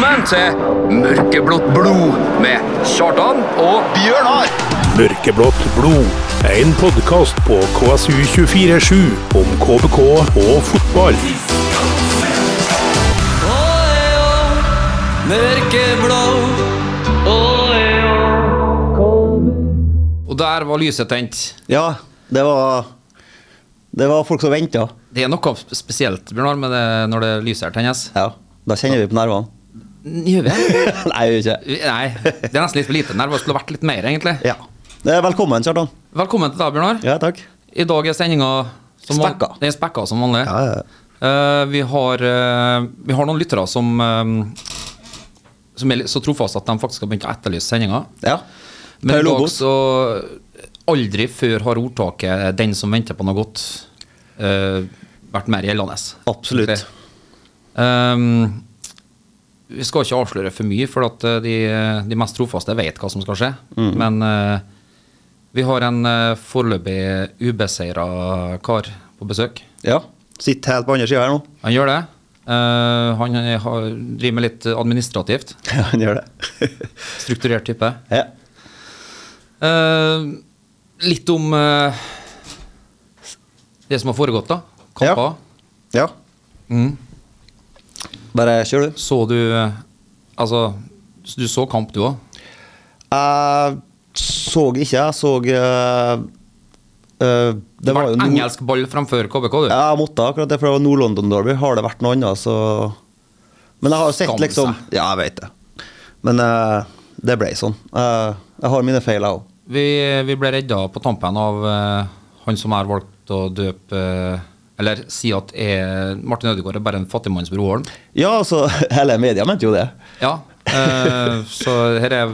Velkommen til Mørkeblått blod med Kjartan og Bjørnar! Mørkeblått blod. En podkast på KSU247 om KBK og fotball. Og der var lyset tent. Ja, det var Det var folk som venta. Det er noe spesielt Bjørnar, med det når det lyset her tennes. Ja, da kjenner vi på nervene. Gjør vi det? Nei, vi gjør ikke. Nei, det er nesten litt for lite. Det skulle vært litt mer, egentlig. Ja. Er velkommen, Kjartan. Velkommen til deg, Bjørnar. Ja, takk. I dag er sendinga Spekka. Den er spekka som vanlig. Ja, ja. Uh, vi, har, uh, vi har noen lyttere som eh, Som er så trofaste at de faktisk har begynt å etterlyse sendinga. ja. Men i dag så Aldri før har ordtaket 'den som venter på noe godt' eh, vært mer gjeldende. Absolutt. Um, vi skal ikke avsløre for mye, for at eh, de, de mest trofaste vet hva som skal skje. Mm. Men uh, vi har en uh, foreløpig ubeseira kar på besøk. Ja. Sitter helt på andre sida her nå. Han gjør det. Uh, han har, driver med litt administrativt. Ja, han gjør det. Strukturert type. ja. Uh, litt om uh, det som har foregått, da. Kamper. ja. Mm. Bare kjør, du. Så du Altså, du så kamp, du òg? Jeg så ikke. Jeg så Uh, Det var jo nord- engelsk ball framfor KBK, du. Ja, jeg måtte akkurat det, for det var Nord-London Derby. Har det vært noe annet, så Men jeg har jo sett liksom. Ja, jeg vet det. Men uh, det ble sånn. Uh, jeg har mine feil, jeg òg. Vi, vi ble redda på tampen av han som har valgt å døpe Eller si at er, Martin Ødegaard er bare en fattigmannsbror Holm. Ja, altså, hele media mente jo det. Ja. eh, så her er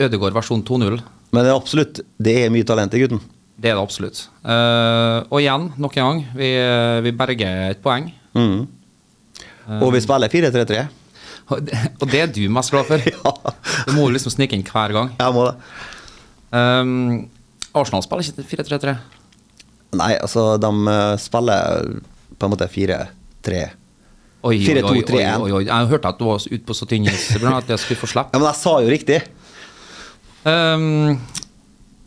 Ødegaard versjon 2.0. Men det er absolutt, det er mye talent i gutten. Det er det absolutt. Eh, og igjen, nok en gang, vi, vi berger et poeng. Mm. Og vi spiller 4-3-3. Og det, er du mest glad for. Ja. Du må jo liksom snike inn hver gang. Jeg må det. Um, Arsenal spiller ikke 4-3-3. Nei, altså, de eh, spiller på en måte 4-3. Oi, oi, oi, 4-2-3-1. oi, oi. Jeg hørte at du var ute på så tynn is at jeg skulle få slippe. Ja, men jeg sa jo riktig. Um,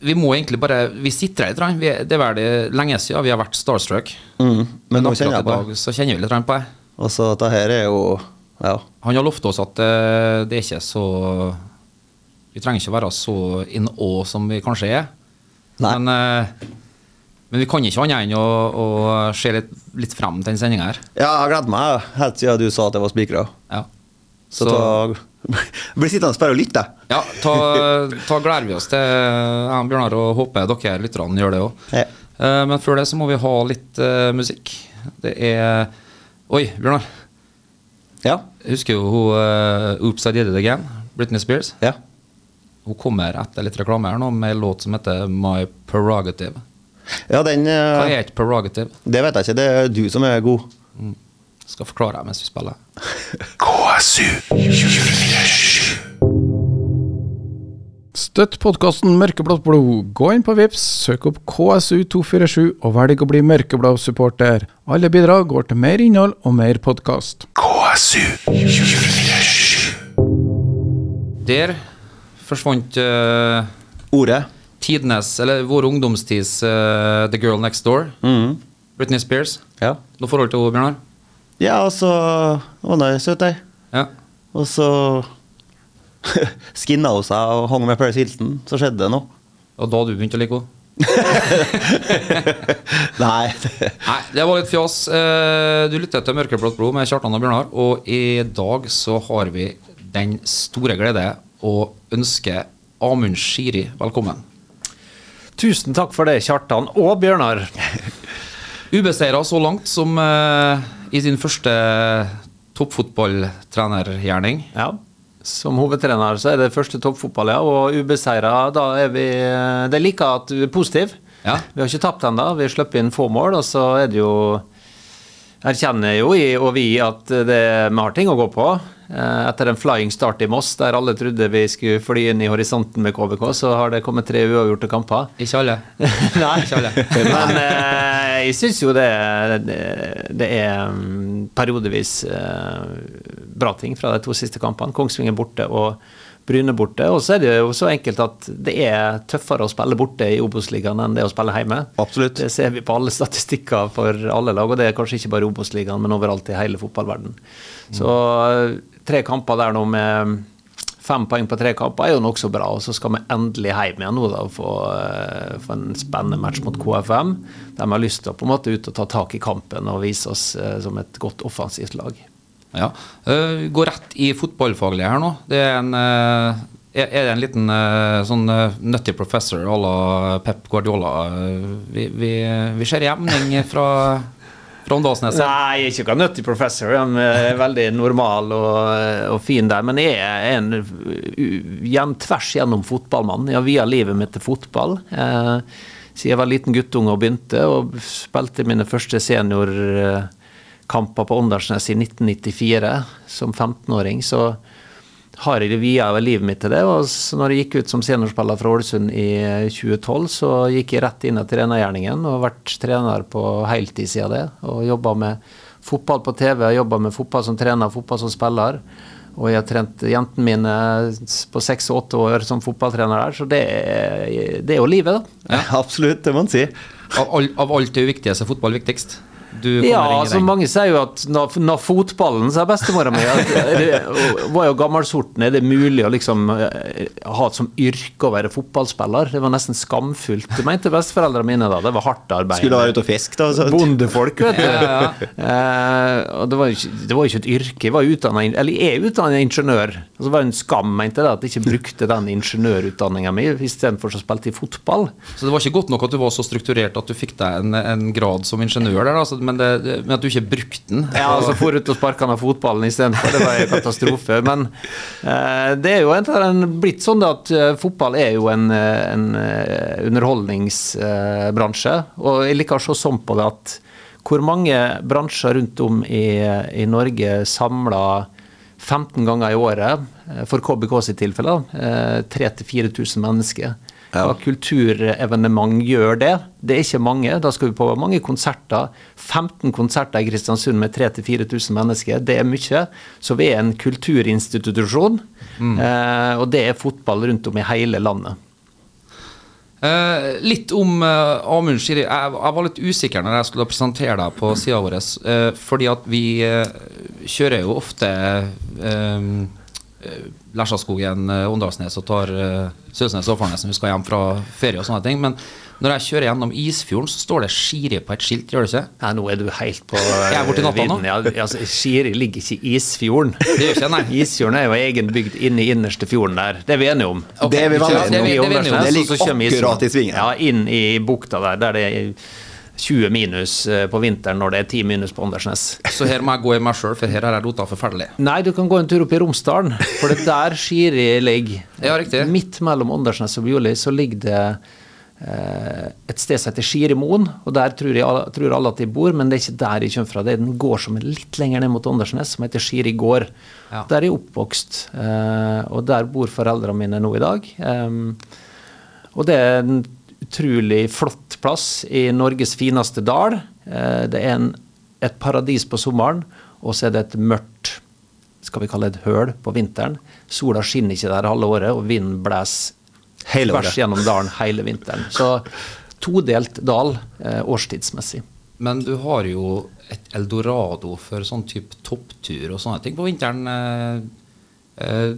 vi må egentlig bare Vi sitter her litt. Vi, det er vel det lenge siden vi har vært starstruck. Mm, Men nå kjenner jeg på det. så kjenner vi litt på det. Og så dette her er jo Ja. Han har lovt oss at uh, det er ikke så Vi trenger ikke være så in awe som vi kanskje er. Nei. Men, eh, men vi kan ikke annet enn å, å se litt, litt frem til den sendinga her. Ja, jeg har gledet meg helt siden du sa at jeg var spikra. Ja. Så, ta Blir sittende bare og lytte. Ja, ta, ta gleder vi oss til jeg Bjørnar og håper dere lytterne gjør det òg. Ja. Men før det så må vi ha litt uh, musikk. Det er Oi, Bjørnar. Ja. Jeg husker jo hun uh, Oops, I Did It Again. Britney Spears. ja. Hun kommer etter litt reklame her nå med en låt som heter My Prerogative. Ja, den eh, Hva er et prerogative? Det vet jeg ikke. Det er du som er god. Skal forklare deg mens vi spiller. KSU247. Støtt podkasten Mørkeblått blod. Gå inn på Vips, søk opp KSU247 og velg å bli mørkeblå supporter. Alle bidrag går til mer innhold og mer podkast. KSU247. Der forsvant uh... Ordet. Tidenes, eller vår ungdomstids uh, The Girl Next Door. Mm. Britney Spears. Ja. Noe forhold til henne, Bjørnar? Ja, og så er hun søt, ei. Ja. Og så skinna hun seg og hang med Paris Hilton. Så skjedde det noe. Og da du begynte å like henne? Nei. Nei, det var litt fjas. Eh, Du lytter til Mørkeblått blod med Kjartan og Bjørnar, og i dag så har vi den store glede å ønske Amund Shiri velkommen. Tusen takk for det, Kjartan og Bjørnar. Ubeseira så langt som uh, i sin første toppfotballtrenergjerning. Ja, Som hovedtrener så er det første toppfotball, ja. Og ubeseira, da er vi Det er like at du er positiv. Ja. Vi har ikke tapt ennå. Vi har sluppet inn få mål, og så er det jo Erkjenner jo i og vi at det, vi har ting å gå på. Eh, Etter en flying start i Moss, der alle trodde vi skulle fly inn i horisonten med KBK, så har det kommet tre uavgjorte kamper. Ikke alle. Nei, Ikke alle. Men eh, jeg syns jo det, det, det er mm, periodevis eh, bra ting fra de to siste kampene. Kongsvinger borte og Bryne borte. Og så er det jo så enkelt at det er tøffere å spille borte i Obos-ligaen enn det å spille hjemme. Absolutt. Det ser vi på alle statistikker for alle lag, og det er kanskje ikke bare Obos-ligaen, men overalt i hele fotballverden. Så tre kamper der nå med fem poeng på tre kamper er jo nokså bra. Og så skal vi endelig hjem igjen nå da, og få, eh, få en spennende match mot KFM. Der vi har lyst til å på en måte ut og ta tak i kampen og vise oss eh, som et godt offensivt lag. Ja. Uh, gå rett i fotballfaglig her nå. Det er en er det en liten sånn nutty professor à la Pep Guardiola? Vi, vi, vi ser jevning fra, fra Åndalsnes. Nei, jeg er ikke noen nutty professor. Han er veldig normal og, og fin der. Men jeg er en igjen tvers gjennom fotballmann. Jeg har via livet mitt til fotball. Eh, siden jeg var liten guttunge og begynte, og spilte mine første seniorkamper på Åndalsnes i 1994 som 15-åring. så har jeg via livet mitt til det. og så når jeg gikk ut som seniorspiller fra Ålesund i 2012, så gikk jeg rett inn i trenergjerningen og vært trener på heltid siden det. Og jobba med fotball på TV, jobba med fotball som trener, fotball som spiller. Og jeg har trent jentene mine på seks og åtte år som fotballtrener der, så det er, det er jo livet, da. Absolutt, det må man si. Av, av alt det uviktige så er fotball viktigst. Du kommer Ja, ingen altså vei? mange sier jo at når, når fotballen, sa bestemora mi, det var jo gammelsorten. Er det mulig å liksom eh, ha som yrke å være fotballspiller? Det var nesten skamfullt. Det mente besteforeldrene mine da. Det var hardt arbeid. Skulle være ute og fiske, da. Så. Bondefolk, vet du. Eh, og det var, jo ikke, det var ikke et yrke. Jeg var utdannet, eller jeg er utdannet ingeniør. Og så var det en skam, mente jeg, da, at jeg ikke brukte den ingeniørutdanninga mi istedenfor å spille i fotball. Så det var ikke godt nok at du var så strukturert at du fikk deg en, en grad som ingeniør der, da, men, det, det- men at du ikke brukte den. Ja, altså for ut og sparka av fotballen istedenfor. Det var en katastrofe. Men eh, det er jo en, en, blitt sånn at eh, fotball er jo en, eh, en underholdningsbransje. og jeg liker å se sånn på det at hvor mange bransjer rundt om i, i Norge samla 15 ganger i året, for KBK sitt tilfelle, eh, 3000-4000 mennesker. Ja. Hva kulturevenement gjør det? Det er ikke mange. Da skal vi på mange konserter. 15 konserter i Kristiansund med 3000-4000 mennesker. Det er mye. Så vi er en kulturinstitusjon. Eh, og det er fotball rundt om i hele landet. Eh, litt om eh, Amund Shiri. Jeg, jeg var litt usikker når jeg skulle presentere deg på sida vår. eh, fordi at vi eh, kjører jo ofte uh, Lesjaskogen, eh, Åndalsnes og tar uh, Sølsnes og Farnes når vi skal hjem fra ferie og sånne ting. Men når jeg kjører gjennom Isfjorden, så står det Skiri på et skilt, gjør det ikke? Ja, nå er du helt på Jeg er borti natta nå. vidden. Ja, altså, Skiri ligger ikke i Isfjorden. Det gjør ikke, nei. Isfjorden er jo egen bygd inne i innerste fjorden der. Det er vi enige om. Okay. Det er vi veldig ja, det vi- enige om. det er ligger akkurat i svingen. Ja, inn i bukta der, der det er 20 minus eh, på vinteren når det er 10 minus på Åndalsnes. Så her må jeg gå i meg sjøl, for her har jeg rota forferdelig. Nei, du kan gå en tur opp i Romsdalen, for det er der Skiri ligger. Ja, riktig. Midt mellom Åndalsnes og Bjorli så ligger det eh, et sted som heter Skirimoen, og der tror, jeg, tror alle at de bor, men det er ikke der jeg kommer fra. Det er en gård som er litt lenger ned mot Åndalsnes, som heter Skiri gård. Ja. Der er jeg oppvokst, eh, og der bor foreldrene mine nå i dag. Og det er utrolig flott plass i Norges fineste dal. Eh, Det er en, et paradis på sommeren, og så er det et mørkt skal vi kalle det et høl på vinteren. Sola skinner ikke der halve året, og vinden blåser Hele tvers gjennom dalen hele vinteren. Så todelt dal eh, årstidsmessig. Men du har jo et eldorado for sånn type topptur og sånne ting på vinteren. Eh, eh,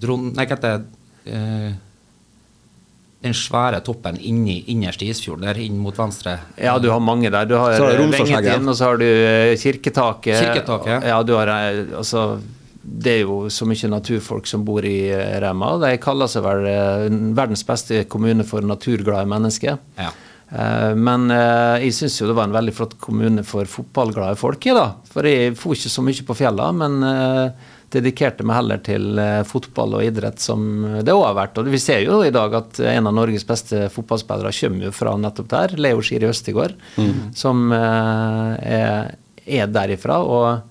dron, nei, hva heter det eh, Den svære toppen inni innerst i Isfjorden, der inn mot venstre. Ja, du har mange der. Du har har eh, og så har du eh, Kirketaket. Kirketaket. Ja, du har eh, altså det er jo så mye naturfolk som bor i Rema. De kaller seg vel verdens beste kommune for naturglade mennesker. Ja. Eh, Men eh, jeg syns jo det var en veldig flott kommune for fotballglade folk. i, da. For jeg for ikke så mye på fjella, men eh, dedikerte meg heller til fotball og idrett, som det òg har vært. Og vi ser jo i dag at en av Norges beste fotballspillere kommer jo fra nettopp der. Leo Skiri Østigård, som eh, er, er derifra. og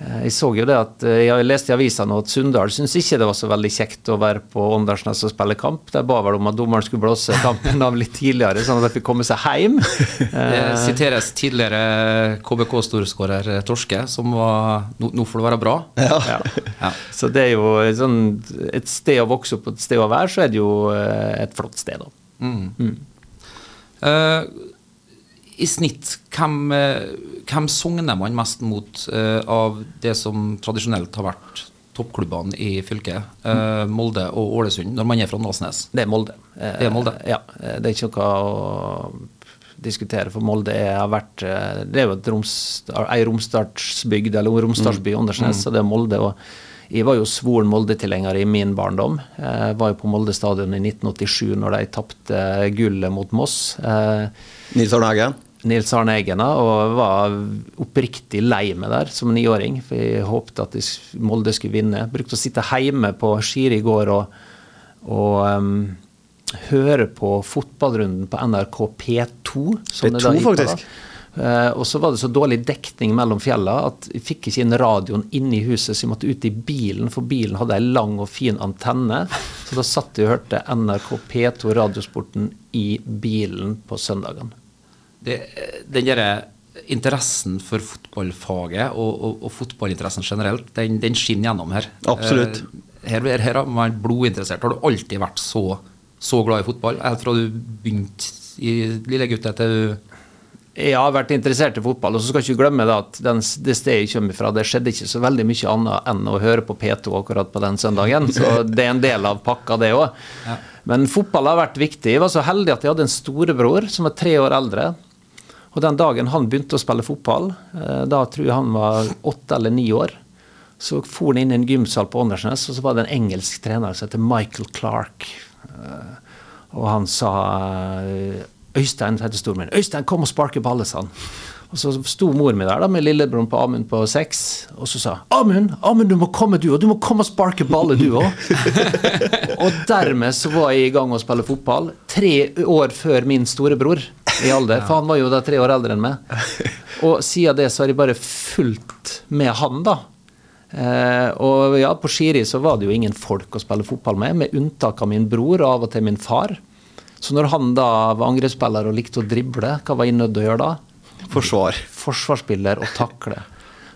Jeg så jo det at eh, jeg leste i avisa nå at Sunndal syntes ikke det var så veldig kjekt å være på Åndalsnes og spille kamp. De ba vel om at dommeren skulle blåse kampen av litt tidligere, sånn at de fikk komme seg hjem. Det Eh, siteres tidligere KBK-storskårer Torske, som var Nå, nå får det være bra. ja. Ja. Så det er jo et sånn, et sted å vokse opp og et sted å være, så er det jo eh, et flott sted, da. Eh, I snitt, hvem, eh, hvem sogner man mest mot uh, av det som tradisjonelt har vært toppklubbene i fylket? Uh, Molde og Ålesund, når man er fra Åndalsnes? Det er Molde. Det er Molde? Ja. Det er ikke noe å diskutere, for Molde er, har vært Det er jo et romstar, ei romstartsbygd, eller romstartsby, Åndalsnes, så det er Molde. og jeg var jo svoren Molde-tilhenger i min barndom. Jeg var jo på Molde stadion i 1987 når de tapte gullet mot Moss. Nils Arne Eggen. Nils Arne Eggen og var oppriktig lei meg der som niåring. For jeg håpte at Molde skulle vinne. Brukte å sitte hjemme på Skiri i går og, og um, høre på fotballrunden på NRK P2. som det da P2 det faktisk. Uh, og så var det så dårlig dekning mellom fjella at jeg fikk ikke inn radioen inne i huset, så jeg måtte ut i bilen, for bilen hadde ei lang og fin antenne. Så da satt jeg og hørte NRK P2 Radiosporten i bilen på søndagene. Det, den derre interessen for fotballfaget og, og, og fotballinteressen generelt, den, den skinner gjennom her. Absolutt. Eh, Her, her, her har man vært blodinteressert. Har du alltid vært så, så glad i fotball? Helt fra du begynte i lille gutt til du Jeg har vært interessert i fotball, og så skal ikke glemme at den, det stedet jeg kommer fra, det skjedde ikke så veldig mye annet enn å høre på P2 akkurat på den søndagen. Så det er en del av pakka, det òg. Men fotball har vært viktig. Jeg var så heldig at jeg hadde en storebror som var tre år eldre. Og den dagen han begynte å spille fotball, eh, da tror jeg han var åtte eller ni år, så for han inn i en gymsal på Åndalsnes, og så var det en engelsk trener som heter Michael Clark. Eh, Og han sa eh, Øystein heter storen min. 'Øystein, kom og sparke ballet, sa han. Og så sto mor mi der da, med lillebroren på Amund på seks, og så sa 'Amund, Amund, du må komme, du òg. Du må komme og sparke ballet du òg'. og dermed så var jeg i gang å spille fotball. Tre år før min storebror i alder, for han var jo da tre år eldre enn meg. Og siden det så har jeg bare fulgt med han, da. Eh, og ja, på Skiri så var det jo ingen folk å spille fotball med, med unntak av min bror og av og til min far. Så når han da var angrepsspiller og likte å drible, hva var jeg nødt til å gjøre da? Forsvar. Forsvarsspiller og takle.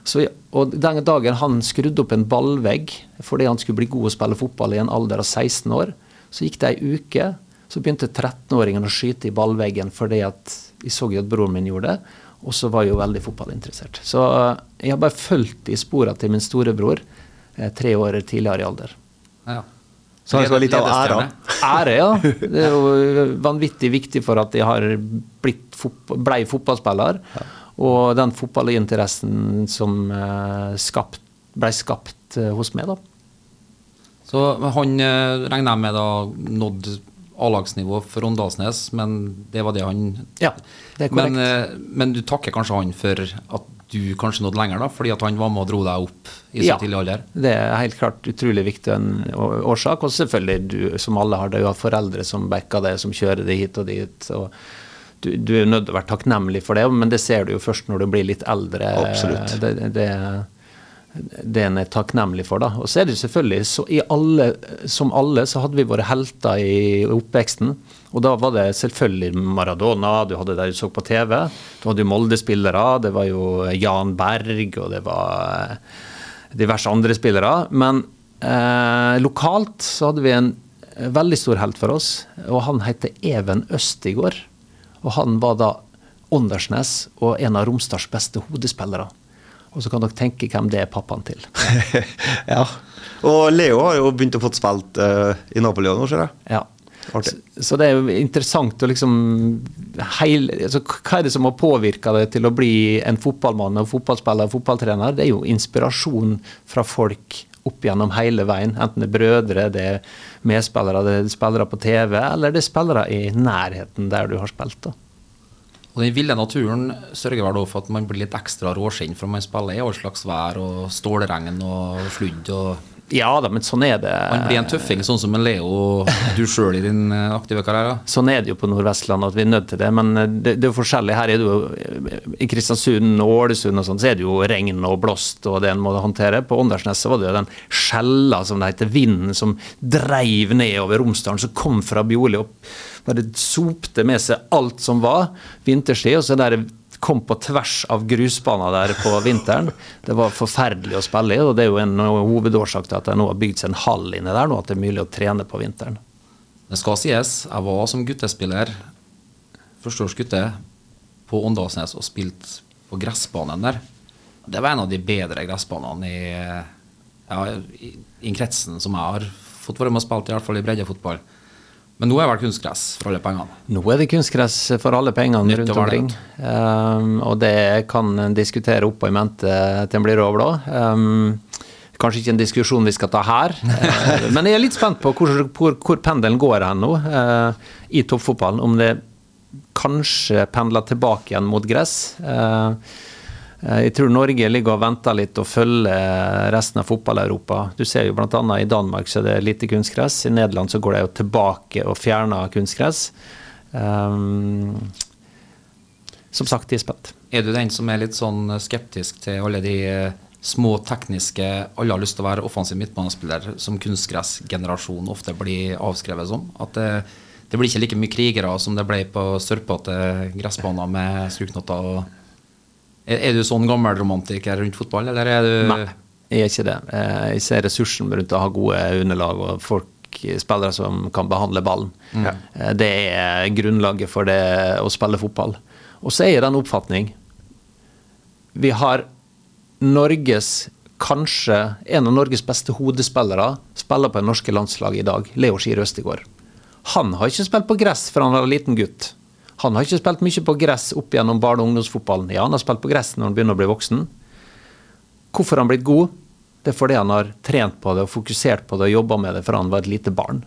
Så, og den dagen han skrudde opp en ballvegg fordi han skulle bli god å spille fotball i en alder av 16 år, så gikk det ei uke. Så begynte 13-åringen å skyte i ballveggen fordi at jeg så at broren min gjorde det. Og så var jeg jo veldig fotballinteressert. Så eh, jeg har bare fulgt i sporene til min storebror eh, tre år tidligere i alder. ja. Så han skal ha litt av æra. Ære, ja. Det er jo vanvittig viktig for at jeg har blitt fotball, blei fotballspiller. Og den fotballinteressen som eh, skapt, blei skapt eh, hos meg, da. Så han eh, regner jeg med da nådd A-lagsnivå for Åndalsnes, men det var det han Ja, det er korrekt. Men, eh, men du takker kanskje han for at du kanskje nådde lenger, da, fordi at han var med og dro deg opp i så Ja. tidlig alder? Det er helt klart utrolig viktig en årsak. Og selvfølgelig, du, som alle har, det du har foreldre som backer det, som kjører det hit og dit. og du, du er nødt til å være takknemlig for det, men det ser du jo først når du blir litt eldre. Absolutt. Det, det, det en er takknemlig for, da. Og så er det selvfølgelig, så i alle, som alle, så hadde vi våre helter i oppveksten. Og da var det selvfølgelig Maradona, du hadde det du så på TV. Du hadde jo Molde-spillere, det var jo Jan Berg, og det var eh, diverse andre spillere. Men eh, lokalt så hadde vi en eh, veldig stor helt for oss, og han heter Even Østigård. Og han var da Åndalsnes og en av Romsdals beste hodespillere. Og så kan dere tenke hvem det er pappaen til. ja. Og Leo har jo begynt å få spilt uh, i Napoli nå, ser jeg. Ja. Så, så det er jo interessant å liksom heil, altså, Hva er det som har påvirka deg til å bli en fotballmann og fotballspiller og fotballtrener? Det er jo inspirasjon fra folk opp gjennom hele veien. Enten det er brødre, det er medspillere, det er spillere på TV, eller det er spillere i nærheten der du har spilt. da. Og den ville naturen sørger vel for at man blir litt ekstra råskinn, for man spiller i all slags vær og stålregn og sludd og Ja da, men sånn er det. Man blir en tøffing, sånn som en Leo, du sjøl i din eh, aktive karriere. Sånn er det jo på Nordvestlandet at vi er nødt til det. Men eh, det, det er jo forskjellig. Her er det jo eh, I Kristiansund og Ålesund og sånn, så er det jo regn og blåst og det en må håndtere. På Åndalsnes var det jo den skjella, som det heter, vinden som dreiv nedover Romsdalen, som kom fra Bjorli og det sopte med seg alt som var vinterstid. og så der kom på tvers av grusbaner der på vinteren. Det var forferdelig å spille i, og det er jo en hovedårsak til at det nå har bygd seg en hall inne der, nå at det er mulig å trene på vinteren. Det skal sies, jeg var som guttespiller, førsteårsgutte, på Åndalsnes og spilte på gressbanen der. Det var en av de bedre gressbanene i, ja, i, i kretsen som jeg har fått være med og spilt, i hvert fall i breddefotball. Men nå er det vel kunstgress for alle pengene? Nå er det kunstgress for alle pengene rundt omkring. Um, og det kan en diskutere opp og i mente til en blir over da. Um, kanskje ikke en diskusjon vi skal ta her. Uh, men jeg er litt spent på hvor, hvor, hvor pendelen går hen nå uh, i toppfotballen. Om det kanskje pendler tilbake igjen mot gress. Uh, jeg tror Norge ligger og venter litt og følger resten av fotball-Europa. Du ser jo bl.a. i Danmark så er det lite kunstgress. I Nederland så går det jo tilbake og fjerner kunstgress. Um, som sagt, de er spent. Er du den som er litt sånn skeptisk til alle de eh, små tekniske Alle har lyst til å være offensiv midtbanespiller, som kunstgressgenerasjonen ofte blir avskrevet som? At det, det blir ikke like mye krigere som det ble på sørpete gressbaner med struknotter og er, du sånn gammelromantiker rundt fotball, eller er du Nei, jeg er ikke det. Eh, Jeg ser ressursen rundt å ha gode underlag og folk, spillere som kan behandle ballen. Eh, Det er grunnlaget for det å spille fotball. Og så er jeg den oppfatning Vi har Norges kanskje en av Norges beste hodespillere spiller på det norske landslaget i dag, Leo Skir Østegård. Han har ikke spilt på gress fra han var liten gutt. Han har ikke spilt mye på gress opp gjennom barne- og ungdomsfotballen. Ja, han har spilt på gress når han begynner å bli voksen. Hvorfor har han blitt god? Det er fordi han har trent på det og fokusert på det og jobba med det fra han var et lite barn.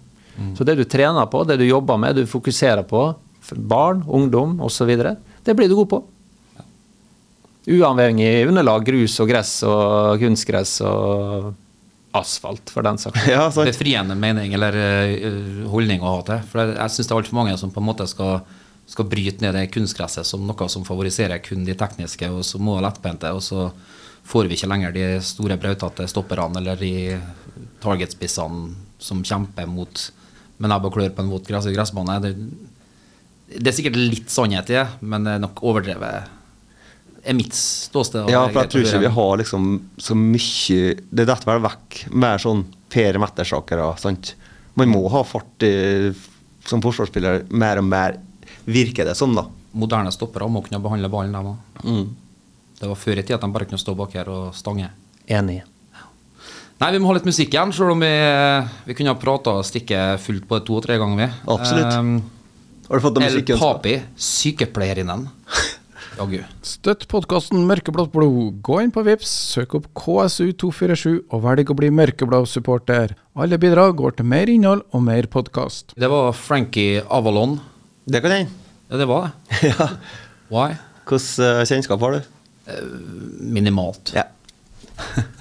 Så det du trener på, det du jobber med, du fokuserer på, barn, ungdom osv., det blir du god på. Uavhengig underlag, grus og gress og kunstgress og asfalt, for den saks skyld. Ja, befriende mening eller eh, holdning å ha til? For jeg, jeg syns det er altfor mange som på en måte skal, skal bryte ned det kunstgresset som noe som favoriserer kun de tekniske og så må lettbente, og så får vi ikke lenger de store brautete stopperne eller de targetspissene som kjemper mot med nebb og klør på en våt gress gressbane. Det, det er sikkert litt sannhet i det, men det er nok overdrevet. er mitt ståsted. Ja, for jeg tror ikke vi har liksom så mye Det detter vel vekk mer sånn Per Mertesaker. sant? Man må ha fart i, som forsvarsspiller mer og mer, virker det som, da. Moderne stoppere må kunne behandle ballen, de òg. Mm. Det var før i tida at de bare kunne stå bak her og stange. Enig. Nei, vi må ha litt musikk igjen, selv om vi, vi kunne ha prata stikket fullt på det to og tre ganger. vi. Absolutt. Um, Har du fått noe El musikk? Papi, sykepleierinnen. Jaggu. Støtt podkasten Mørkeblått blod. Gå inn på Vips, søk opp KSU247 og velg å bli mørkeblå supporter. Alle bidrag går til mer innhold og mer podkast. Det var Frankie Avalon. Det kan hende. Ja, det var det. ja. Why? Hvordan eh, kjennskap har du? Minimalt. Ja.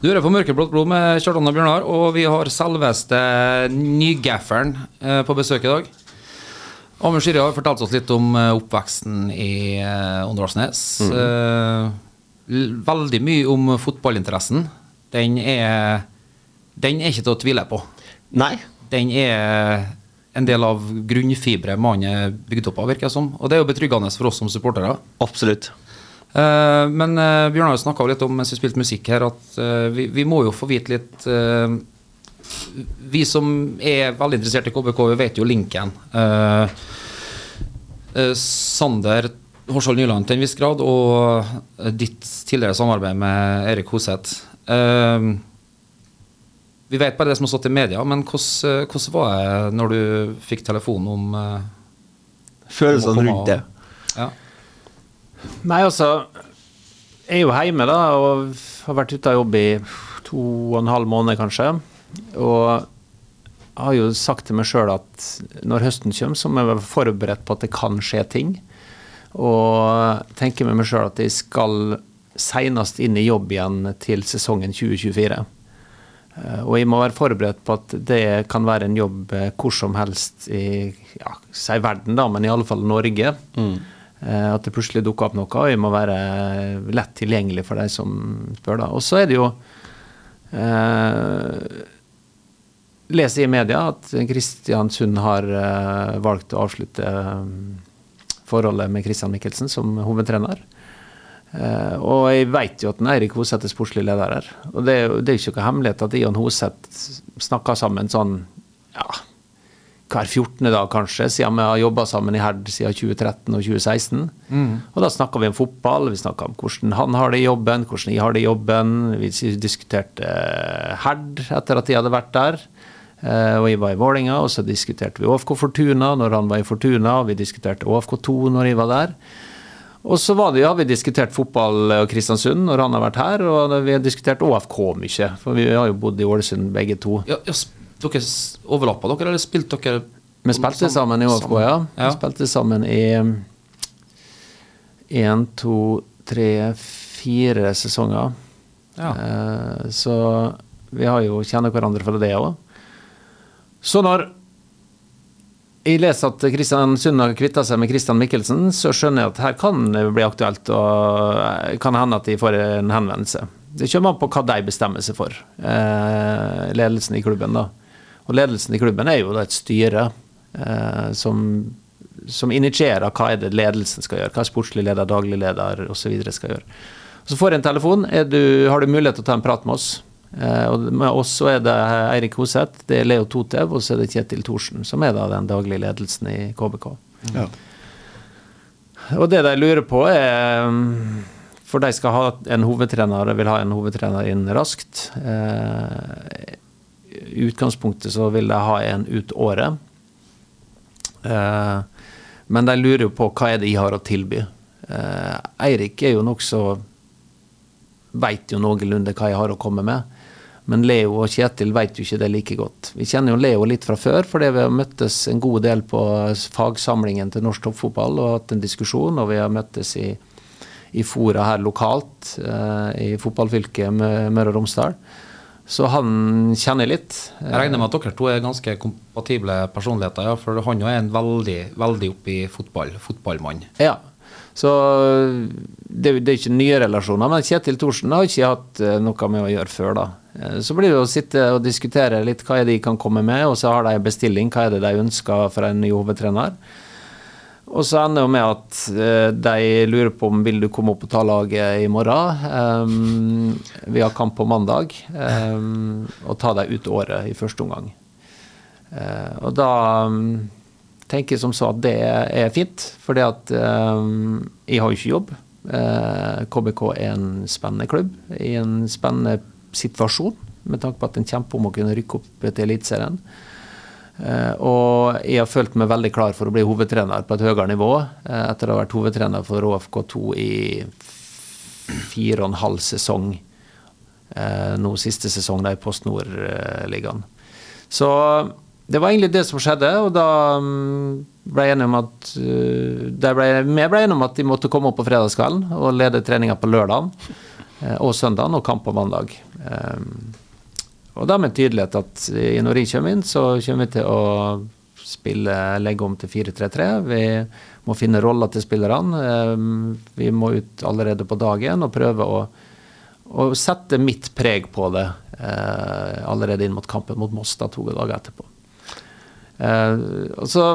Du hører på Mørkeblått blod med Kjartan og Bjørnar, og vi har selveste nygafferen eh, på besøk i dag. Amund Skiri har fortalt oss litt om eh, oppveksten i eh, Åndalsnes. Mm. veldig mye om fotballinteressen. Den er, den er ikke til å tvile på. Nei. Den er en del av grunnfiberet man er bygd opp av, virker det som. Og det er jo betryggende for oss som supportere. Absolutt. Uh, men uh, Bjørnar snakka litt om mens vi spilte musikk her, at uh, vi, vi må jo få vite litt Vi som er veldig interessert i KBK, vi vet jo linken. Sander Horshold Nyland til en viss grad, og ditt tidligere samarbeid med Erik Hoseth. Eh, vi vet bare det som har stått i media, men hvordan, eh, hvordan var det når du fikk telefon om eh, Følelsene rundt det. Ja. Nei, altså Jeg er jo hjemme, da, og har vært ute av jobb i to og en halv måned, kanskje. Og jeg har jo sagt til meg sjøl at når høsten kommer, så må jeg være forberedt på at det kan skje ting. Og tenker med meg sjøl at jeg skal senest inn i jobb igjen til sesongen 2024. Eh, Og jeg må være forberedt på at det kan være en jobb eh, hvor som helst i ja, si verden, da, men i alle fall Norge. Mm. At det plutselig dukker opp noe, og jeg må være lett tilgjengelig for de som spør. da. Og så er det jo eh, Leser i media at Kristiansund har eh, valgt å avslutte eh, forholdet med Christian Michelsen som hovedtrener. Eh, og jeg vet jo at Eirik Hoseth er sportslig leder her. Og det det er jo ikke noe hemmelighet at Ion Hoseth snakker sammen sånn ja, hver 14. dag kanskje, siden vi har jobba sammen i Herd siden 2013 og 2016. Og da snakker vi om fotball, vi snakker om hvordan han har det i jobben, hvordan jeg har det i jobben. Vi diskuterte eh, Herd etter at jeg hadde vært der. Uh, og jeg var i Vålinga, og så diskuterte vi ÅFK Fortuna når han var i Fortuna, og vi diskuterte ÅFK2 når jeg var der. Og så var det, ja, vi diskutert fotball og Kristiansund når han har vært her, og vi har diskutert ÅFK mye, for vi har jo bodd i Ålesund begge to. Ja, ja, dere overlappa dere, eller spilte dere Vi spilte sammen i ÅFK, ja. Vi spilte sammen i én, to, tre, fire sesonger. Ja. Eh, Så vi har jo kjenner hverandre fra det òg. Så når jeg leser at Kristian Sund har kvitta seg med Kristian Mikkelsen, så skjønner jeg at her kan det bli aktuelt, og kan hende at de får en henvendelse. Det kommer an på hva de bestemmer seg for, eh, ledelsen i klubben. da. Og ledelsen i klubben er jo da et styre eh, som, som initierer hva er det ledelsen skal gjøre, hva sportslig leder, daglig leder osv. skal gjøre. Så får jeg en telefon. Du, har du mulighet til å ta en prat med oss? Eh, og med oss så er det Eirik Hoseth, det er Leo Totev og så er det Kjetil Thorsen, som er da den daglige ledelsen i KBK. Ja. Og det de lurer på, er um, For de skal ha en hovedtrener, vil ha en hovedtrener inn raskt. Eh, I utgangspunktet så vil de ha en ut året. Eh, men de lurer jo på hva er det jeg har å tilby. Eh, Eirik er jo nokså Veit jo noenlunde hva jeg har å komme med. Men Leo og Kjetil vet jo ikke det like godt. Vi kjenner jo Leo litt fra før, fordi vi har møttes en god del på fagsamlingen til norsk toppfotball og hatt en diskusjon, og vi har møttes i, i fora her lokalt eh, i fotballfylket Mø- Møre og Romsdal. Så han kjenner litt. Jeg regner med at dere to er ganske kompatible personligheter, ja, for han jo er en veldig, veldig oppi fotball, fotballmann. Ja. Så det, det er ikke nye relasjoner, men Kjetil Thorsen har ikke hatt eh, noe med å gjøre før, da. Eh, Så blir det å sitte og diskutere litt hva er det de kan komme med, og så har de en bestilling, hva er det de ønsker fra en ny hovedtrener. Og så ender det med at eh, de lurer på om vil du komme opp og ta laget i morgen. Um, vi har kamp på mandag, um, og ta deg ut året i første omgang. Uh, og da um, tenker jeg som så at det er fint, fordi at jeg har jo ikke jobb. Uh, KBK er en spennende klubb i en spennende situasjon, med tanke på at en kjemper om å kunne rykke opp til Eliteserien. Eh, og jeg har følt meg veldig klar for å bli hovedtrener på et høyere nivå, eh, etter å ha vært hovedtrener for ÅFK2 i fire og en halv sesong. Eh, nå siste sesong i Post Nord-ligaen. Så det var egentlig det som skjedde, og da mm, ble jeg enig om at der ble, Vi ble enige om at de måtte komme opp på fredagskvelden og lede treninga på lørdagen og søndagen og kamp på mandag. Um, og da med tydelighet at når jeg kommer inn, så kommer vi til å spille, legge om til 4-3-3. Vi må finne roller til spillerne. Um, vi må ut allerede på dagen og prøve å, å sette mitt preg på det eh, allerede inn mot kampen mot Moss da to dager etterpå. Eh, og så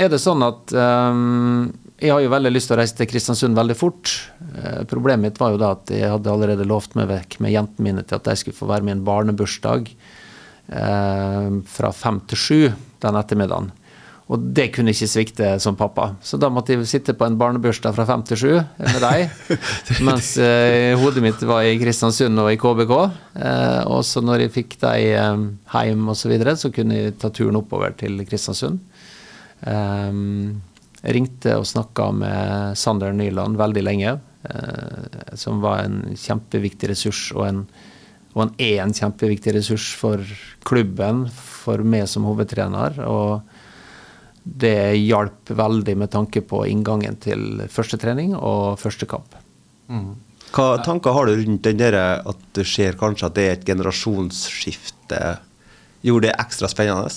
er det sånn at jeg har jo veldig lyst til å reise til Kristiansund veldig fort. Eh, problemet mitt var jo da at jeg hadde allerede lovt meg vekk med jentene mine til at de skulle få være med i en barnebursdag eh, fra fem til sju den ettermiddagen. Og det kunne ikke svikte som pappa. Så da måtte jeg sitte på en barnebursdag fra fem til sju med deg. mens eh, hodet mitt var i Kristiansund og i KBK. Eh, og så når jeg fikk deg eh, hjem og så videre, så kunne jeg ta turen oppover til Kristiansund. Eh, jeg ringte og snakka med Sander Nyland veldig lenge, eh, som var en kjempeviktig ressurs, og en, og han er en kjempeviktig ressurs for klubben, for meg som hovedtrener. og det hjalp veldig med tanke på inngangen til første trening og første kamp. Hva tanker har du rundt den der at det skjer kanskje at det er et generasjonsskifte? Gjorde det ekstra spennende?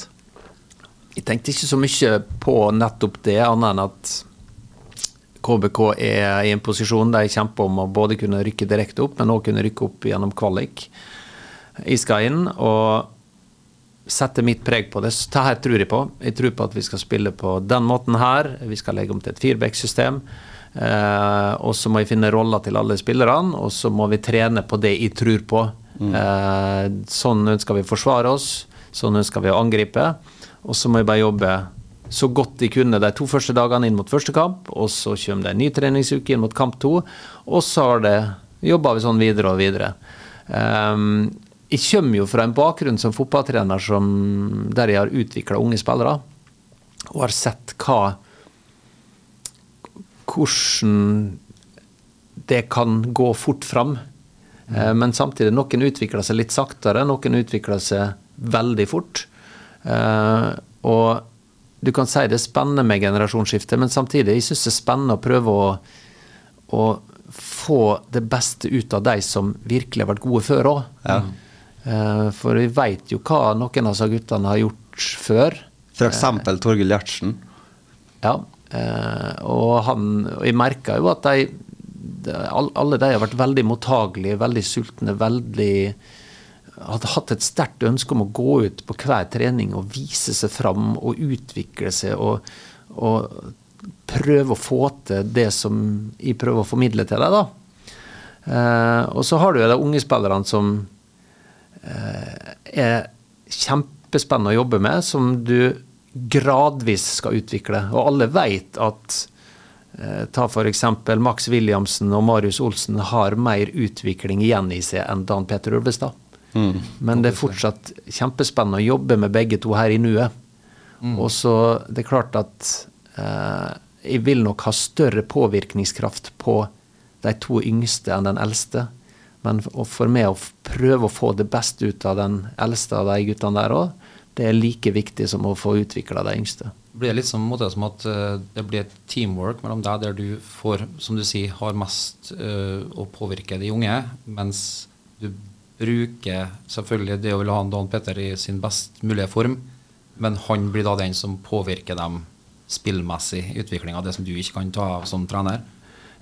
Jeg tenkte ikke så mye på nettopp det, annet enn at KBK er i en posisjon der jeg kjemper om å både kunne rykke direkte opp, men òg kunne rykke opp gjennom kvalik i Skyen. Og sette mitt preg på det. Så det her tror jeg på. Jeg tror på at vi skal spille på den måten her. Vi skal legge om til et firebacksystem. Eh, og så må jeg finne roller til alle spillerne, og så må vi trene på det jeg tror på. Mm. Eh, sånn ønsker vi å forsvare oss, sånn ønsker vi å angripe. Og så må jeg bare jobbe så godt de kunne de to første dagene inn mot første kamp. Og så kommer det en ny treningsuke inn mot kamp to, og så har det jobba vi sånn videre og videre. Um, jeg kommer jo fra en bakgrunn som fotballtrener som, der jeg har utvikla unge spillere, og har sett hva Hvordan det kan gå fort fram. Mm. Men samtidig, noen utvikler seg litt saktere, noen utvikler seg veldig fort. Eh, og du kan si det er spennende med generasjonsskifte, men samtidig jeg synes det er spennende å prøve å, å få det beste ut av de som virkelig har vært gode før òg. Ja. Eh, for vi veit jo hva noen av disse guttene har gjort før. F.eks. Torgill Gjertsen? Ja. Eh, og han og Jeg merka jo at de, alle de har vært veldig mottagelige, veldig sultne, veldig hadde hatt et sterkt ønske om å gå ut på hver trening og vise seg fram og utvikle seg og, og prøve å få til det som jeg prøver å formidle til deg. da. Eh, og så har du jo de unge spillerne som Eh, er kjempespennende å jobbe med, som du gradvis skal utvikle. Og alle vet at eh, ta f.eks. Max Williamsen og Marius Olsen har mer utvikling igjen i seg enn Dan Peter Ulvestad. Mm. Men det er fortsatt kjempespennende å jobbe med begge to her i nuet. Mm. Og så det er klart at eh, jeg vil nok ha større påvirkningskraft på de to yngste enn den eldste. Men for meg å prøve å få det beste ut av den eldste av de guttene der òg, det er like viktig som å få utvikla de yngste. Blir det litt som, som at uh, det blir et teamwork mellom deg, der du får, som du sier, har mest uh, å påvirke de unge, mens du bruker selvfølgelig det å ville ha en Dan Petter i sin best mulige form, men han blir da den som påvirker dem spillmessig i utviklinga, det som du ikke kan ta av som trener?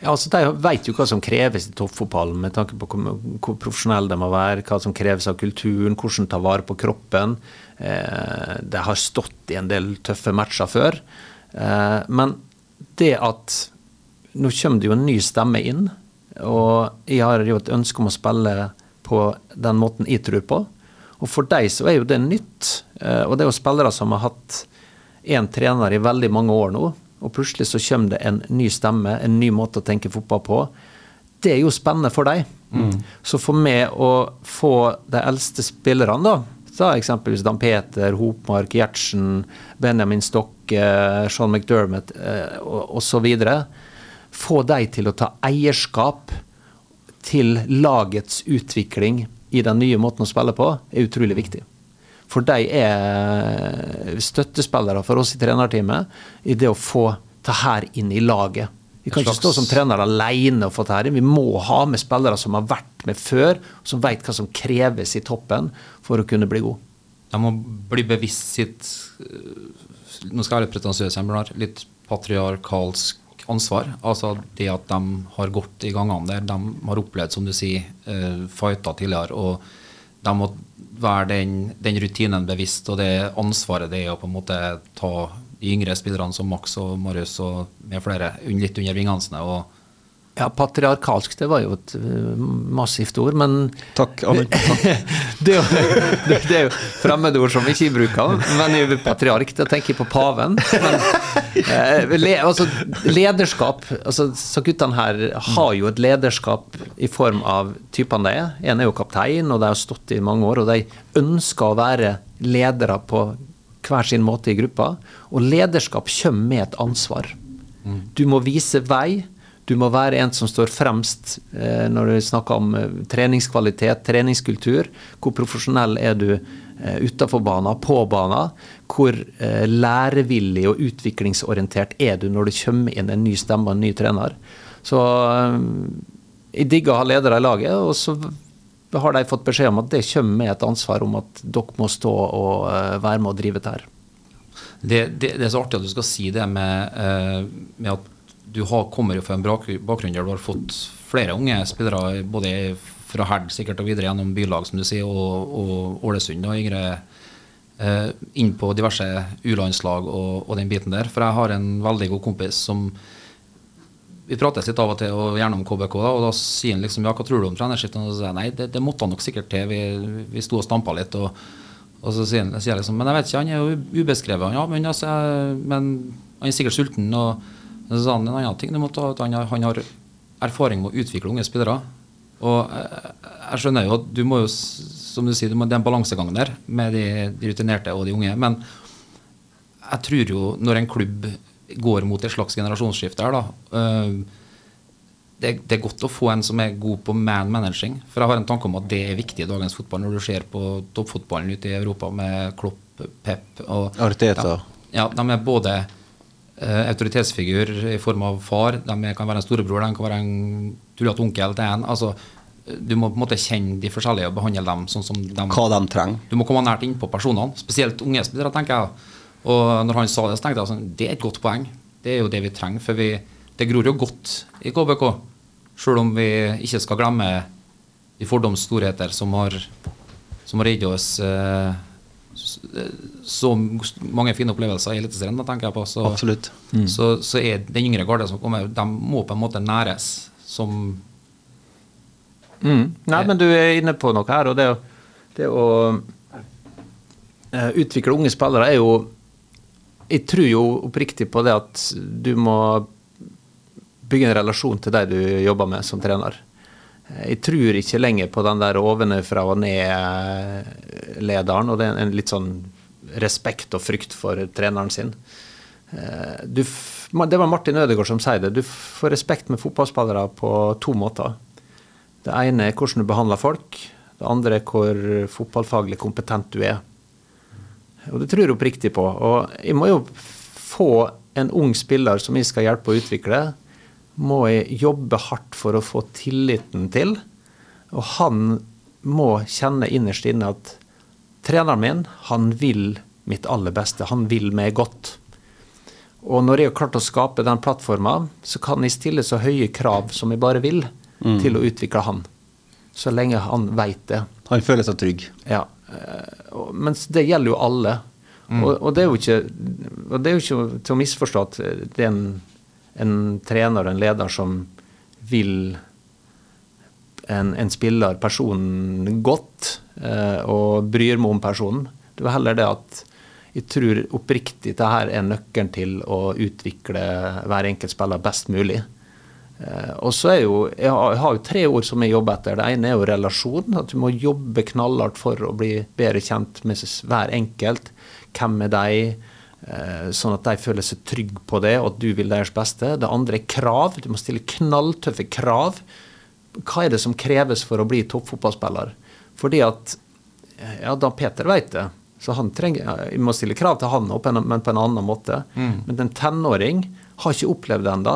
Ja, altså De vet jo hva som kreves i toppfotballen, med tanke på hvor, hvor profesjonelle de må være, hva som kreves av kulturen, hvordan ta vare på kroppen. Eh, de har stått i en del tøffe matcher før. Eh, men det at Nå kommer det jo en ny stemme inn, og jeg har jo et ønske om å spille på den måten jeg tror på. Og for deg så er jo det nytt. Eh, og det er jo spillere som har hatt én trener i veldig mange år nå og plutselig så kommer det en ny stemme, en ny måte å tenke fotball på. Det er jo spennende for deg. Mm. Så for meg å få de eldste spillerne, da, da eksempelvis Dan Peter, Hopmark, Gjertsen, Benjamin Stokke, Sean McDermott eh, osv. Få dem til å ta eierskap til lagets utvikling i den nye måten å spille på, er utrolig viktig. For de er støttespillere for oss i trenerteamet i det å få det her inn i laget. Vi kan ikke stå som trener alene og få det her inn. Vi må ha med spillere som har vært med før, som vet hva som kreves i toppen for å kunne bli god. De må bli bevisst sitt Nå skal jeg være pretensiøs, litt patriarkalsk ansvar. Altså det at de har gått i gangene der. De har opplevd, som du sier, uh, fighter tidligere. og de må være den, den, rutinen bevisst og det ansvaret det er å på en måte ta de yngre spillerne som Max og Marius og med flere litt under vingene sine. og ja, patriarkalsk, det var jo et uh, massivt ord, men Takk, Anne. det, det, det, er jo fremmedord som vi ikke bruker. Men jeg er patriark, da tenker jeg på paven. Men, eh, le, altså, lederskap altså, Så guttene her har jo et lederskap i form av typene de er. En er jo kaptein, og de har stått i mange år. Og de ønsker å være ledere på hver sin måte i gruppa. Og lederskap kommer med et ansvar. Du må vise vei. Du må være en som står fremst eh, når du snakker om eh, treningskvalitet, treningskultur. Hvor profesjonell er du eh, utafor banen, på banen? Hvor lærevillig og utviklingsorientert er du når det kommer inn en ny stemme en ny trener? Så jeg digger å ha ledere i laget, og så har de fått beskjed om at det kommer med et ansvar om at dere må stå og være med og drive dette her. Det, det, det er så artig at du skal si det med, med at du har, kommer jo fra en bakgrunn der du har fått flere unge spillere, både fra Herd sikkert og videre gjennom bylag, som du sier, og, Ålesund og yngre, eh, inn på diverse U-landslag og, og den biten der. For jeg har en veldig god kompis som vi prates litt av og til, og gjerne om KBK, da, og da sier han liksom ja, hva tror du om trenerskiftet? Og så sier jeg nei, det, det måtte han nok sikkert til, vi, vi sto og stampa litt. og og så sier han, liksom, men jeg vet ikke, han er jo ubeskrevet. Ja, men, altså, men han er sikkert sulten. Og så sa han en annen ting. Han, har, han har erfaring med å utvikle unge spillere. Og jeg, jeg skjønner jo at du må jo, som du sier, du må, det er en balansegang der med de, de rutinerte og de unge. Men jeg tror jo når en klubb går mot et slags generasjonsskifte her, da øh, det, det er godt å få en som er god på man managing. For jeg har en tanke om at det er viktig i dagens fotball, når du ser på toppfotballen ute i Europa med Klopp, Pep og Arteta. Ja, ja de er både eh, autoritetsfigur i form av far, de kan være en storebror, de kan være en tullete onkel til en. Altså, du må på en måte kjenne de forskjellige og behandle dem sånn som de Hva de trenger. du må komme nært innpå personene, spesielt unge spillere, tenker jeg. Og når han sa det, så tenkte jeg sånn, det er et godt poeng. Det er jo det vi trenger. For vi, det gror jo godt i KBK. Selv om vi ikke skal glemme de fordoms storheter som har, som har gitt oss eh, eh, så mange fine opplevelser i Eliteserien, tenker jeg på. Så, Absolutt. så, så er den yngre garde som kommer, de må på en måte næres som Mm. Nei, men du er inne på noe her, og det, det å uh, utvikle unge spillere er jo Jeg tror jo oppriktig på det at du må bygge en relasjon til de du jobber med som trener. Eh, Jeg tror ikke lenger på den der ovenfra og ned-lederen, og det er en litt sånn respekt og frykt for treneren sin. Eh, Du, det var Martin Ødegaard som sier det. Du får respekt med fotballspillere på to måter. Det ene er hvordan du behandler folk. Det andre er hvor fotballfaglig kompetent du er. Og det tror jeg oppriktig på. Og jeg må jo få en ung spiller som jeg skal hjelpe å utvikle, må jeg jobbe hardt for å få tilliten til. Og han må kjenne innerst inne at treneren min, han vil mitt aller beste. Han vil meg godt. Og når jeg har klart å skape den plattforma, så kan jeg stille så høye krav som jeg bare vil til å utvikle han. Så lenge han veit det. Han føler seg trygg. Ja. men Mens det gjelder jo alle. Og, og det er jo ikke og det er jo ikke til å misforstå at det er en, en trener en leder som vil en, en spiller, personen, godt eh, og bryr meg om personen. Det var heller det at jeg tror oppriktig det her er nøkkelen til å utvikle hver enkelt spiller best mulig. Eh, og så er jo, jeg har, jeg har jo tre ord som jeg jobber etter. Det ene er jo relasjon. At du må jobbe knallhardt for å bli bedre kjent med hver enkelt. Hvem er de? Eh, sånn at de føler seg trygge på det, og at du vil deres beste. Det andre er krav. Du må stille knalltøffe krav. Hva er det som kreves for å bli toppfotballspiller? Fordi at ja, da Peter vet det. Så han trenger, jeg må stille krav til han opp, men på en annen måte. Men en tenåring har ikke opplevd det ennå.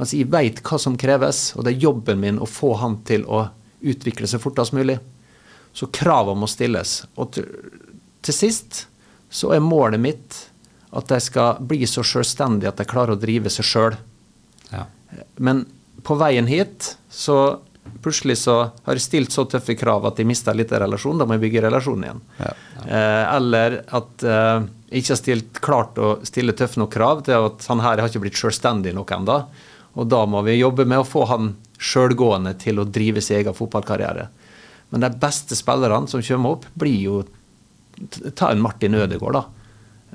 Mens jeg vet hva som kreves, og det er jobben min å få han til å utvikle seg fortest mulig. Så kravene må stilles. Og til, til sist så er målet mitt at de skal bli så selvstendige at de klarer å drive seg sjøl. ja. Men på veien hit så plutselig så har jeg stilt så tøffe krav at jeg mista litt av relasjonen. Da må jeg bygge relasjonen igjen. Eh, eller at eh, jeg ikke har stilt, klart å stille tøffe nok krav til at han her har ikke blitt selvstendig nok ennå. Og da må vi jobbe med å få han sjølgående til å drive sin egen fotballkarriere. Men de beste spillerne som kommer opp, blir jo Ta en Martin Ødegaard, da.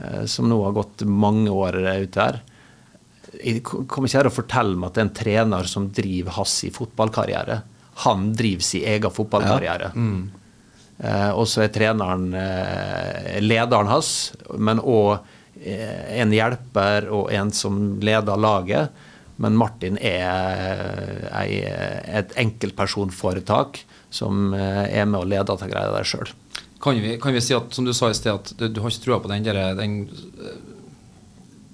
Eh, Som nå har gått mange år ute her jeg kommer ikke her og fortelle meg at det er en trener som driver hans i fotballkarriere. Han driver sin egen fotballkarriere. Eh, og så er treneren eh, lederen hans, men òg en hjelper og en som leder laget. Men Martin er et enkeltpersonforetak som er med og leder dette greia der sjøl. Kan vi, kan vi si at, som du sa i sted, at du, du har ikke trua på den, der, den,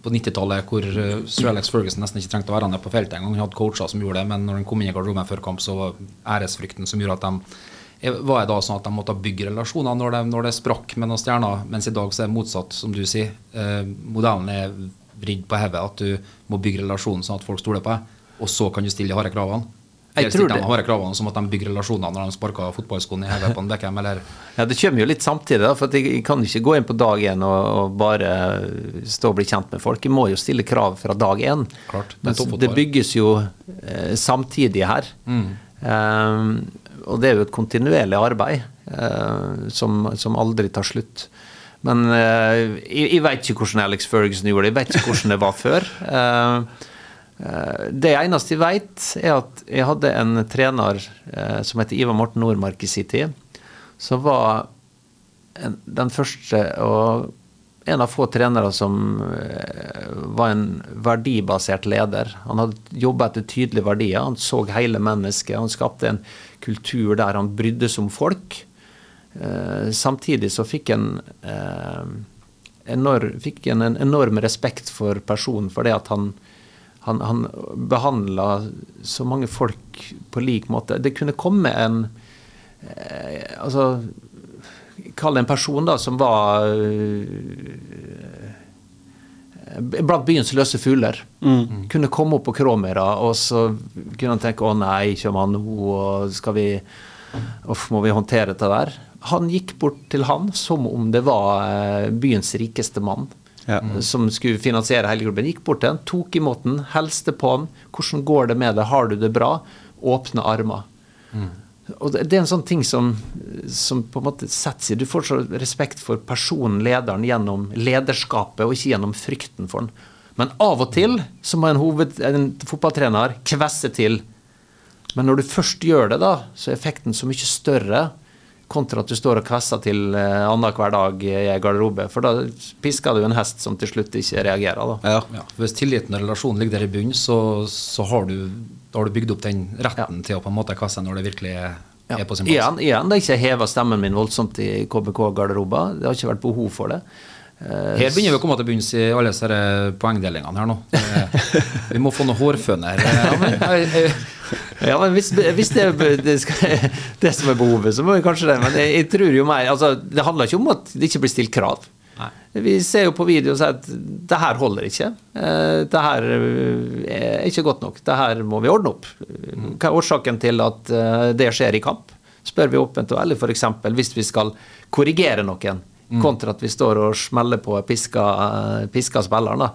på 90-tallet hvor eh, Sir Alex Ferguson nesten ikke trengte å være nede på feltet engang. Han hadde coacher som gjorde det, men når han kom inn i garderoben før kamp, så var æresfrykten som gjorde at de eh, var det da sånn at de måtte bygge relasjoner når det, når sprakk med noen stjerner, mens i dag så er det motsatt, som du sier. Eh, modellen er vridd på hodet, at du må bygge relasjonen sånn at folk stoler på deg, og så kan du stille de harde kravene. Jeg tror det. de har kravene som at de bygger relasjoner når de sparker fotballskoene i hodet på en Beckham, eller Ja, Det kommer jo litt samtidig, da, for jeg, kan ikke gå inn på dag én og, og bare stå og bli kjent med folk. Jeg må jo stille krav fra dag én. Klart, det det bygges jo eh, samtidig her. Eh, og det er jo et kontinuerlig arbeid uh, som, som aldri tar slutt. Men uh, jeg, jeg vet ikke hvordan Alex Ferguson gjorde det, jeg vet ikke hvordan det var før. Uh, Det eneste jeg vet, er at jeg hadde en trener eh, som heter Ivar Morten Nordmark i sin tid, som var en, den første og en av få trenere som eh, var en verdibasert leder. Han hadde jobba etter tydelige verdier. Han så hele mennesket. Han skapte en kultur der han brydde seg om folk. Eh, samtidig så fikk eh, enorm, fikk en enorm respekt for personen for det at han han, han behandla så mange folk på lik måte. Det kunne komme en eh, Altså Kall det en person da som var eh, blant byens løse fugler. Kunne komme opp på Kråmyra, og så kunne han tenke 'Å nei, kommer han nå', og skal vi Uff, må vi håndtere dette der? Han gikk bort til han som om det var eh, byens rikeste mann Ja. som skulle finansiere hele klubben. Gikk bort til han, tok imot den, helste på han. 'Hvordan går det med deg? Har du det bra?' Åpne armer. Og det, det er en sånn ting som, som på en måte setter seg Du får så respekt for personen, lederen, gjennom lederskapet, og ikke gjennom frykten for den. Men av og til så må en, hoved, en fotballtrener kvesse til. Men når du først gjør det, da, så er effekten så mye større kontra at du står og kvesser til eh, annenhver dag i en garderobe. For da pisker du en hest som til slutt ikke reagerer. da. Ja. Ja, hvis tilliten og relasjonen ligger der i bunnen, så, så har, du, da har du bygd opp den retten til å på en måte kvesse når det virkelig er, Ja. på sin plass. Igjen, igjen, det er ikke heva stemmen min voldsomt i KBK-garderober. Det har ikke vært behov for det. Eh, Her begynner vi å komme til bunns i alle disse poengdelingene her nå. Eh, Vi må få noen hårføner. Ja, men, jeg, jeg, Ja, men hvis, hvis det det, skal, det som er behovet, så må vi kanskje det. Men jeg, jeg tror jo mer altså, Det handler ikke om at det ikke blir stilt krav. Nei. Vi ser jo på video og sier at det her holder ikke. Eh, Det her eh, er ikke godt nok. Det her må vi ordne opp. Hva er årsaken til at eh, det skjer i kamp? Spør vi åpent og ærlig, f.eks. hvis vi skal korrigere noen, kontra at vi står og smeller på piska, piska spilleren. da.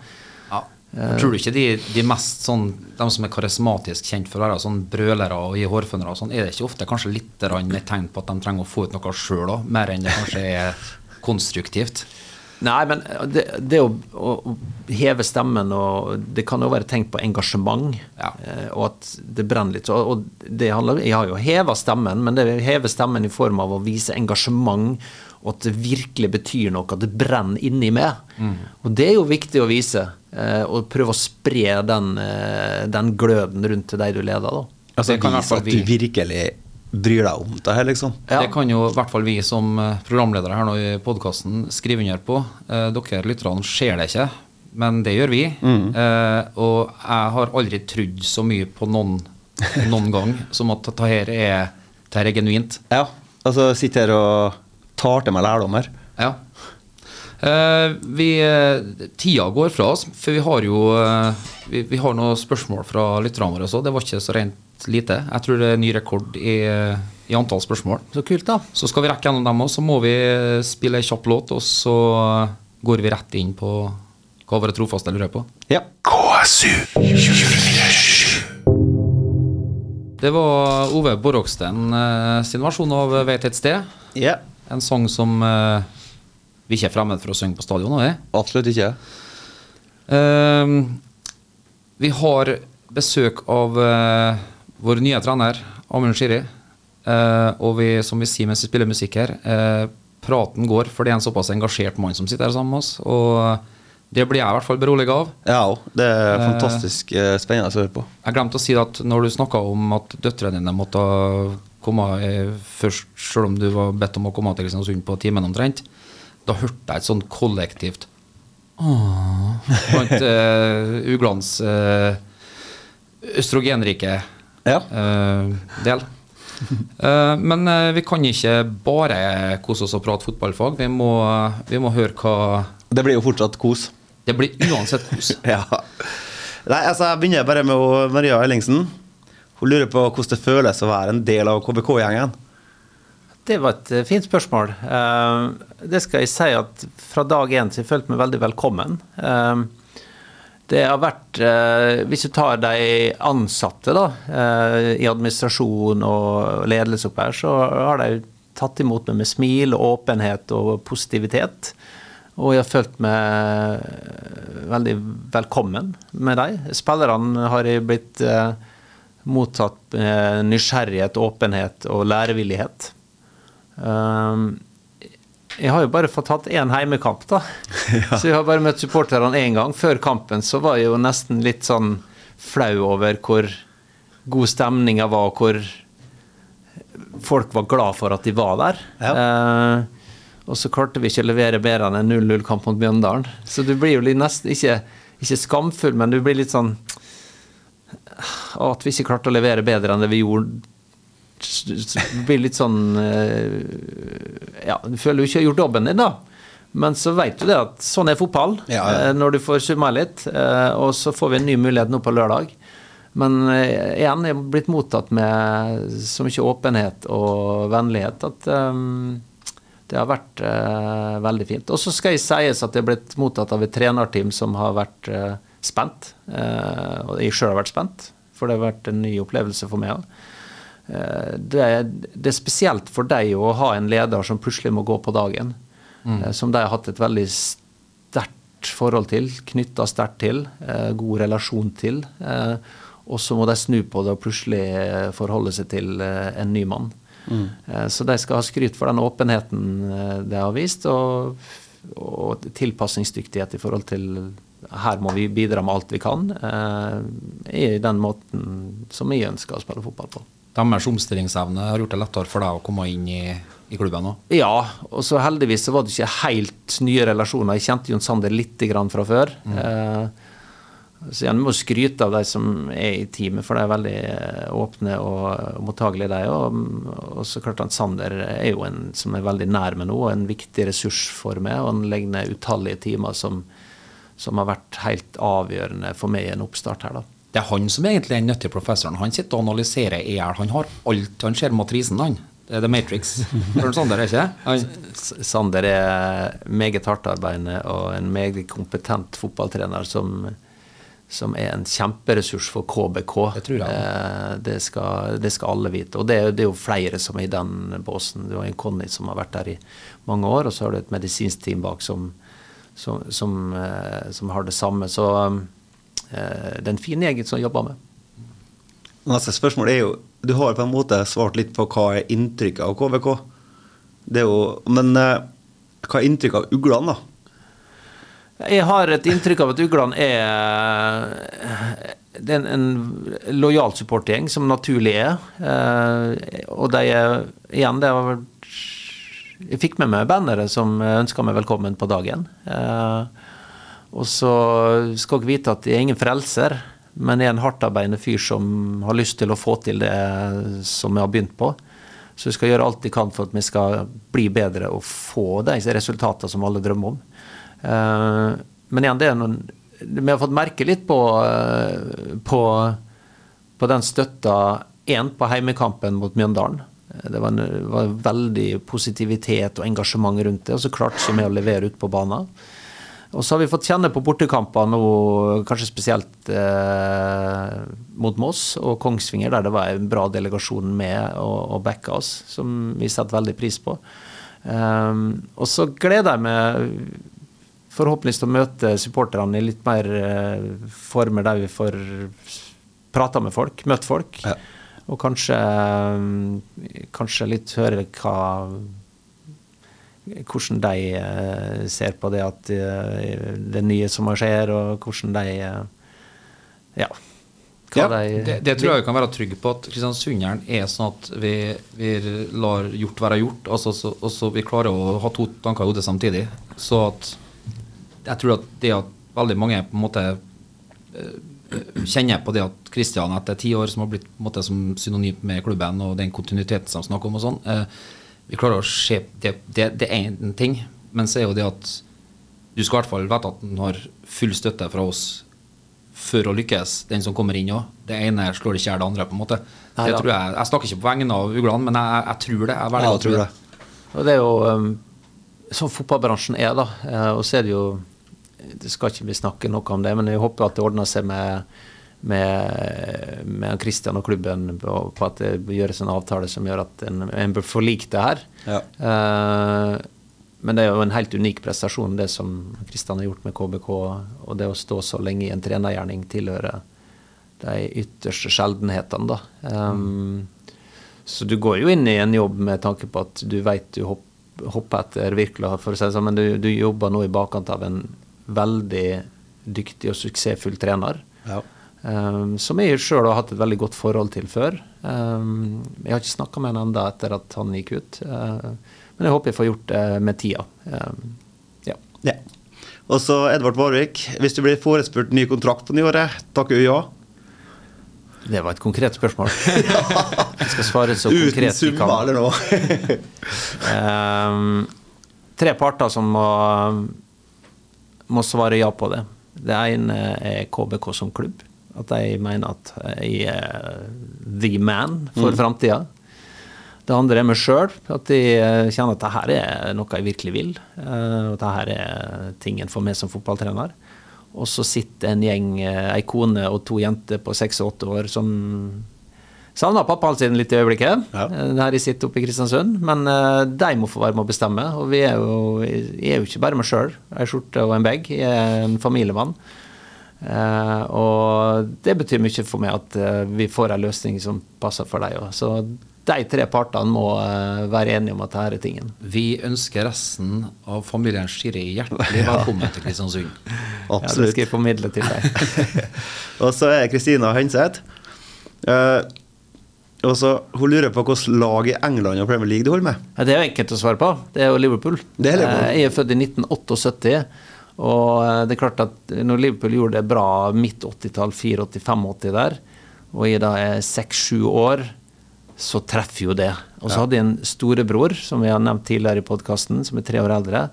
Ja. Tror du ikke de, de mest sånn De som er karismatisk kjent for å være sånn brølere og gi hårfønere og sånn, er det ikke ofte kanskje litt et tegn på at de trenger å få ut noe sjøl òg, mer enn det kanskje er konstruktivt? Nei, men det, det å, å å heve stemmen og Det kan jo være tenkt på engasjement, Ja. eh, og at det brenner litt. Og, det handler, Jeg har jo heva stemmen, men det heve stemmen i form av å vise engasjement, og at det virkelig betyr noe, at det brenner inni meg. Og det er jo viktig å vise, eh, og prøve å spre den, eh, den gløden rundt til de du leder. da. Altså Det kan fall at vi. du virkelig bryr deg om det her, liksom. Ja. Det kan jo i hvert fall vi som eh, programledere her nå i podkasten skrive under på. Eh, dere lytterne ser det ikke, men det gjør vi. Eh, og jeg har aldri trodd så mye på noen noen gang som at dette her er, dette her er genuint. Ja. Altså sitter her og tar til meg lærdom her. Ja. Eh, vi, eh, tida går fra oss, for vi har jo eh, vi, vi har noen spørsmål fra lytterne våre også. Det var ikke så rent lite. Jeg tror det er ny rekord i, i antall spørsmål. Så kult, da. Så skal vi rekke gjennom dem òg, så må vi spille ei kjapp låt, og så går vi rett inn på hva våre trofaste lurer på. Ja. Det var Ove Borroksten eh, sin versjon av 'Vet et sted'. Ja. En sang som eh, vi er ikke fremmed for å synge på stadion Er vi? Absolutt ikke. Uh, vi har besøk av uh, vår nye trener, Amund Shiri. Uh, og vi, som vi sier mens vi spiller musikk her, eh, praten går, for det er en såpass engasjert mann som sitter her sammen med oss. Og det blir jeg i hvert fall beroliget av. Ja. Det er fantastisk spennende å høre på. Jeg glemte å si at når du snakka om at døtrene dine måtte komme først, selv om du var bedt om å komme til Kristiansund på timen omtrent, da hørte jeg et sånn kollektivt Blant uh, uglans uh, østrogenrike Ja. uh, del. Men vi kan ikke bare kose oss og prate fotballfag. Vi må, vi må høre hva Det blir jo fortsatt kos. Det blir uansett kos. Ja. Nei, altså Jeg begynner bare med Maria Ellingsen. Hun lurer på hvordan det føles å være en del av KBK-gjengen. Det var et eh, fint spørsmål. Eh, det skal jeg si at fra dag én så jeg følt meg veldig velkommen. Eh, det har vært Hvis du tar de ansatte da, i administrasjon og ledelse opp her, så har de tatt imot meg med smil og åpenhet og positivitet. Og jeg har følt meg veldig velkommen med dem. Spillerne har jeg blitt mottatt med nysgjerrighet, åpenhet og lærevillighet. Um, jeg har jo bare fått hatt én heimekamp, da. Så jeg har bare møtt supporterne én gang. Før kampen så var jeg jo nesten litt sånn flau over hvor god stemninga var, og hvor folk var glad for at de var der. Eh, og så klarte vi ikke å levere bedre enn en 0-0-kamp mot Bjøndalen. Så du blir jo nesten ikke, ikke skamfull, men du blir litt sånn At vi ikke klarte å levere bedre enn det vi gjorde. Blir litt sånn eh, Ja, du føler jo ikke har gjort jobben din, da. Men så vet du det at sånn er fotball. Ja, ja. eh, Når du får summa litt. eh, Og så får vi en ny mulighet nå på lørdag. Men igjen, jeg er blitt mottatt med så mye åpenhet og vennlighet at um, det har vært uh, veldig fint. Og så skal jeg sies at jeg er blitt mottatt av et trenerteam som har vært uh, spent. Uh, og jeg sjøl har vært spent, for det har vært en ny opplevelse for meg òg. Det, er- det er spesielt for deg å ha en leder som plutselig må gå på dagen. Mm. Som de har hatt et veldig sterkt forhold til, knytta sterkt til, eh, god relasjon til. eh, Og så må de snu på det og plutselig eh, forholde seg til eh, en ny mann. Eh, Så de skal ha skryt for den åpenheten eh, de har vist, og, og tilpasningsdyktighet i forhold til her må vi bidra med alt vi kan, eh, i den måten som vi ønsker å spille fotball på. Deres omstillingsevne har gjort det lettere for deg å komme inn i, i klubben òg. Ja, og så heldigvis så var det ikke helt nye relasjoner. Jeg kjente Jon Sander litt grann fra før. Eh, så jeg må skryte av de som er i teamet, for de er veldig eh, åpne og mottagelige, de òg. Og så klart at Sander er jo en som er veldig nær meg nå, og en viktig ressurs for meg. Og han legger ned utallige timer som, som har vært helt avgjørende for meg i en oppstart her, da. Det er han som egentlig er den nyttige professoren. Han sitter og analyserer i hjel. Han har alt. Han ser matrisen, han. Det er The Matrix. Bjørn Sander, er ikke? Han, Sander er meget hardtarbeidende og en meget kompetent fotballtrener som, som er en kjemperessurs for KBK. Det tror jeg. Eh, det, skal, det skal alle vite. Og det, det er jo flere som er i den båsen. Du har en Conny som har vært der i mange år, og så har du et medisinsk team bak som, som, som, eh, som har det samme. Så eh, det fine en fin som jobber med. Neste spørsmål er jo Du har på en måte svart litt på hva er inntrykket av KVK. Det er jo Men eh, hva er inntrykket av uglene, da? Jeg har et inntrykk av at uglene er det er en, en lojal supportergjeng, som naturlig er. Eh, og de er Igjen, det var, Jeg fikk med meg bannere som ønska meg velkommen på dagen. Eh, og så skal dere vite at jeg er ingen frelser, men jeg er en hardtarbeidende fyr som har lyst til å få til det som jeg har begynt på. Så jeg skal gjøre alt jeg kan for at vi skal bli bedre og få de resultatene som alle drømmer om. Eh, men igjen, det er noen Vi har fått merke litt på, eh, på, på den støtta én på heimekampen mot Mjøndalen. Eh, Det var, en, var veldig positivitet og engasjement rundt det, og så klarte vi å levere ut på banen. Og så har vi fått kjenne på bortekamper nå, kanskje spesielt eh, mot Moss og Kongsvinger, der det var en bra delegasjon med og, og backa oss, som vi setter veldig pris på. Um, og så gleder jeg meg forhåpentligvis til å møte supporterne i litt mer eh, former der vi får prata med folk, møtt folk. Ja. Og kanskje, eh, kanskje litt høre hva hvordan de eh, ser på det at eh, det nye som skjer, og hvordan de eh, Ja. Ja, de det, det tror jeg vi kan være trygge på, at Kristiansunderen er sånn at vi, vi lar gjort være gjort. Altså, så, og så vi klarer å ha to tanker i hodet samtidig. Så at jeg tror at det at veldig mange på en måte kjenner på det at Kristian etter ti år som har blitt på en måte som synonymt med klubben og den kontinuiteten som snakker om og sånn, eh, vi klarer å se det, det, det er én ting, men så er jo det at du skal i hvert fall vite at den har full støtte fra oss for å lykkes, den som kommer inn òg. Det ene slår ikke i hjel det andre, på en måte. Nei, Det tror jeg, jeg snakker ikke på vegne av uglene, men jeg, jeg tror det. Jeg Ja, jeg tror tror det. Og det er jo um, sånn fotballbransjen er, da. Eh, og så er det jo Det skal ikke vi snakke noe om det, men jeg håper at det ordner seg med med, med Christian og klubben på, på at det gjøres en avtale som gjør at en, en bør forlike det her. Ja. Uh, men det er jo en helt unik prestasjon, det som Kristian har gjort med KBK. Og det å stå så lenge i en trenergjerning tilhører de ytterste sjeldenhetene, da. Um, så du går jo inn i en jobb med tanke på at du vet du hopp, hopper etter virkelig, for å si det sånn, men du, du jobber nå i bakkant av en veldig dyktig og suksessfull trener. Ja. Um, som jeg sjøl har hatt et veldig godt forhold til før. Um, jeg har ikke snakka med han ennå etter at han gikk ut. Uh, men jeg håper jeg får gjort det med tida. Um, ja. Ja. Og så Edvard Varvik. Hvis du blir forespurt ny kontrakt på nyåret, takker du ja? Det var et konkret spørsmål. Jeg skal svare så Uten konkret Uten summa kan. eller noe? Ehm, tre parter som må, må svare ja på det. Det ene er KBK som klubb. At de mener at jeg er the man for Mm. framtida. Det andre er meg sjøl. At eh, kjenner at dette er noe jeg virkelig vil. eh, Og dette er tingen for meg som fotballtrener. Og så sitter en gjeng, eh, ei kone og to jenter på seks og åtte år som savner pappaen sin litt i øyeblikket. Ja. eh, Der de sitter oppe i Kristiansund. Men de må få være med å bestemme. Og vi er jo, jeg er jo ikke bare meg sjøl. Ei skjorte og en bag. Jeg er en familiemann. Eh, og det betyr mye for meg at eh, vi får en løsning som passer for deg. òg. Så de tre partene må eh, være enige om at dette er tingen. Vi ønsker resten av familien Skiri hjertelig velkommen til Kristiansund. Ja, det Absolutt. skal jeg formidle til deg. og så er Kristina Hønseth. Eh, og så Hun lurer på hvilket lag i England og Premier League du holder med. Ja, det er jo enkelt å svare på. Det er jo Liverpool. Det er Liverpool. Jeg er født i 1978. Og eh, det er klart at når Liverpool gjorde det bra midt 80-tall, 84-85 der, og jeg da er 6-7 år, så treffer jo det. Og så hadde jeg en storebror, som vi har nevnt tidligere i podkasten, som er tre år eldre.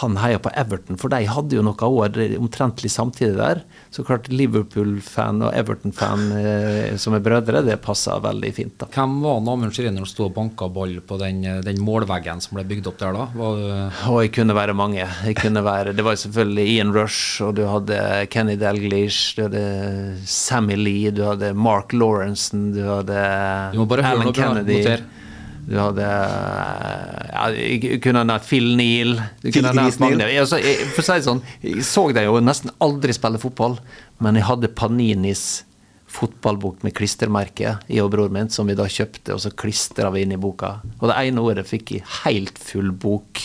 Han heia på Everton, for de hadde jo noen år omtrentlig samtidig der. Så klart Liverpool-fan og Everton-fan eh, som er brødre, det passa veldig fint. da. Hvem var Amund Skiri som sto og banka ball på den, den målveggen som ble bygd opp der da? Var, det- Og jeg kunne være mange. Jeg kunne være, det var selvfølgelig Ian Rush, og du hadde Kenny Dalglish, du hadde Sammy Lee, du hadde Mark Lawrenson, du hadde Alan Kennedy. Noter. Du hadde ja, Jeg kunne nevnt Phil Neal. Du Phil kunne nevnt Neal. Jeg, altså, jeg, for å si det sånn, jeg så deg jo nesten aldri spille fotball, men jeg hadde Paninis fotballbok med klistremerke, jeg og broren min, som vi da kjøpte, og så klistra vi inn i boka. Og det ene året fikk jeg helt full bok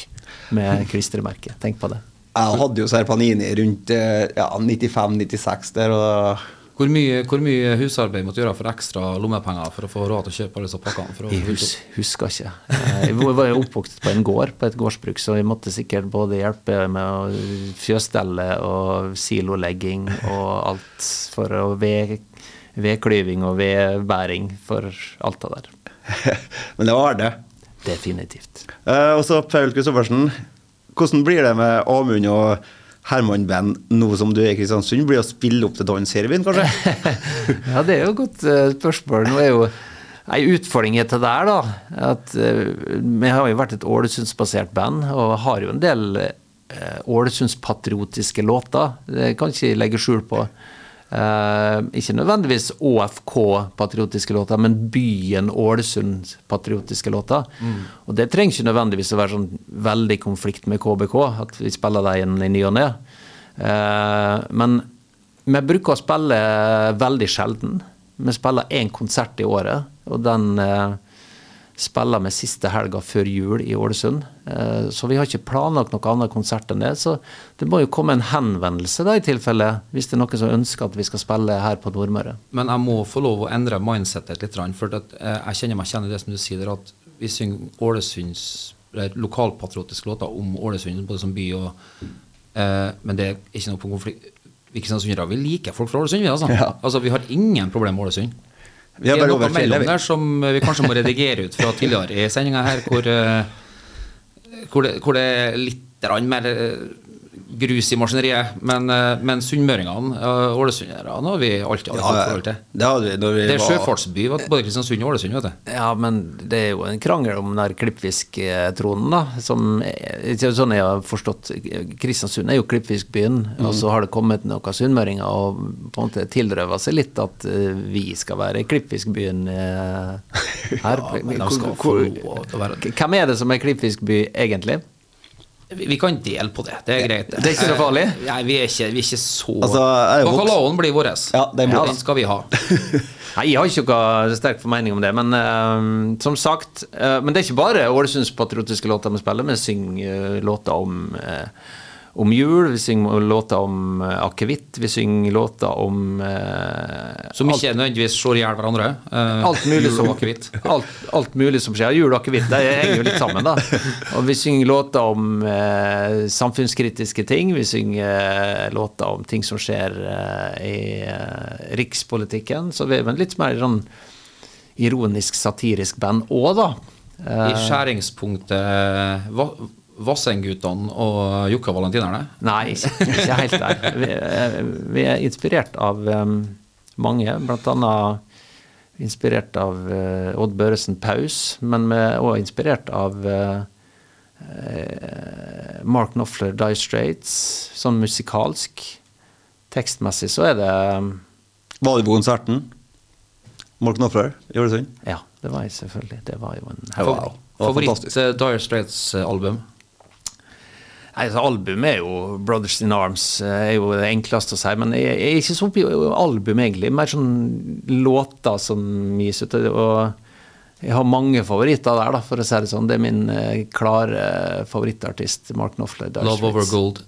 med klistremerke. Tenk på det. Jeg hadde jo Serpanini rundt eh, ja, 95-96 der, og hvor, mye, hvor mye husarbeid måtte du gjøre for ekstra lommepenger for å få råd til å kjøpe alle disse pakkene? For å Jeg hus, husker ikke. Eh, Jeg var jo oppvokst på en gård, på et gårdsbruk, så jeg måtte sikkert både hjelpe med fjøsstelle og silolegging og alt for å ved, vedklyving og vedbæring for alt det der. Men det var det. Definitivt. Eh, og så Paul Kristoffersen. Hvordan blir det med Amund og Herman Benn nå som du er i Kristiansund? Blir å spille opp til Danserevyen, kanskje? Ja, det er jo et godt eh, spørsmål. Nå er jo Ei utfordring til her, da, at eh, vi har jo vært et Ålesundsbasert band, og har jo en del uh, Ålesundspatriotiske låter. Det kan ikke legge skjul på. Eh, ikke nødvendigvis ÅFK-patriotiske låter, men byen Ålesund-patriotiske låter. Og det trenger ikke nødvendigvis å være sånn veldig konflikt med KBK, at vi spiller dem i ny og ne. Eh, men vi bruker å spille veldig sjelden. Vi spiller én konsert i året, og den eh, spiller med siste helga før jul i Ålesund. Eh, så vi har ikke planlagt noe annet konsert enn det. Så det må jo komme en henvendelse da i tilfelle, hvis det er noen som ønsker at vi skal spille her på Nordmøre. Men jeg må få lov å endre mindsetet litt, for eh, jeg kjenner meg igjen i det som du sier, at vi synger Ålesunds lokalpatriotiske låter om Ålesund både som by og Eh, men det er ikke noe på konflikt. Vi kristiansundere vi liker folk fra Ålesund. Vi, altså. Ja. altså, vi har ingen problemer med Ålesund. Vi har er bare over fjellet, der som vi kanskje må redigere ut fra tidligere i sendinga her, hvor, eh, hvor, det, hvor det er litt mer eh, grus i maskineriet. Men, eh, men sunnmøringene, uh, ålesunderne, har vi alltid hatt Ja, forhold til. Det hadde vi når vi Det er sjøfartsby, både Kristiansund og Ålesund. vet du. Ja, men det er jo en krangel om den der klippfisktronen, da. Som er, sånn jeg har forstått Kristiansund er jo klippfiskbyen, og så har det kommet noen sunnmøringer og på en måte tilrøva seg litt at eh, vi skal være klippfiskbyen her. her. men de skal få lov til å være- Hvem er det som er klippfiskby, egentlig? Vi kan dele på det. Det er greit. Det er ikke så farlig? Eh, Nei, vi er ikke, vi er ikke så Altså, Bacalaoen blir vår. Ja, den ja, den skal vi ha. Nei, Jeg har ikke noe sterk formening om det, men uh, som sagt uh, Men det er ikke bare Ålesunds patriotiske låter vi spiller. Vi synger uh, låter om, eh, om jul, vi synger låter om uh, akevitt, vi synger låter om eh, Som ikke nødvendigvis slår i hjel hverandre. Eh, alt mulig som alt, alt mulig som skjer. Jul og akevitt det henger jo litt sammen, da. Og vi synger låter om eh, samfunnskritiske ting. Vi synger eh, låter om ting som skjer eh, i eh, rikspolitikken. Så vi er litt mer sånn ironisk, satirisk band òg, da. I Eh, skjæringspunktet Va Vassendguttene og Jokka Valentinerne. Nei, ikke, helt der. Vi, eh, vi er inspirert av um, mange, annet inspirert av uh, Odd Børresen Paus, men vi er òg inspirert av eh, eh, Mark Knopfler Die Straits, sånn musikalsk. Tekstmessig så er det um, Var du på konserten? Mark Knopfler i Ålesund? Ja, det var jeg selvfølgelig. Det var jo en Wow. Favoritt fantastisk. eh, Dire Straits-album. Nei, altså, Albumet er jo Brothers in Arms, eh, er jo det enkleste å si. Men jeg, jeg er ikke så oppi album, egentlig. Mer sånn låter som gis ut. Og jeg har mange favoritter der, da, for å si det sånn. Det er min eh, klare favorittartist, Mark Knopfler. Love Over Gold.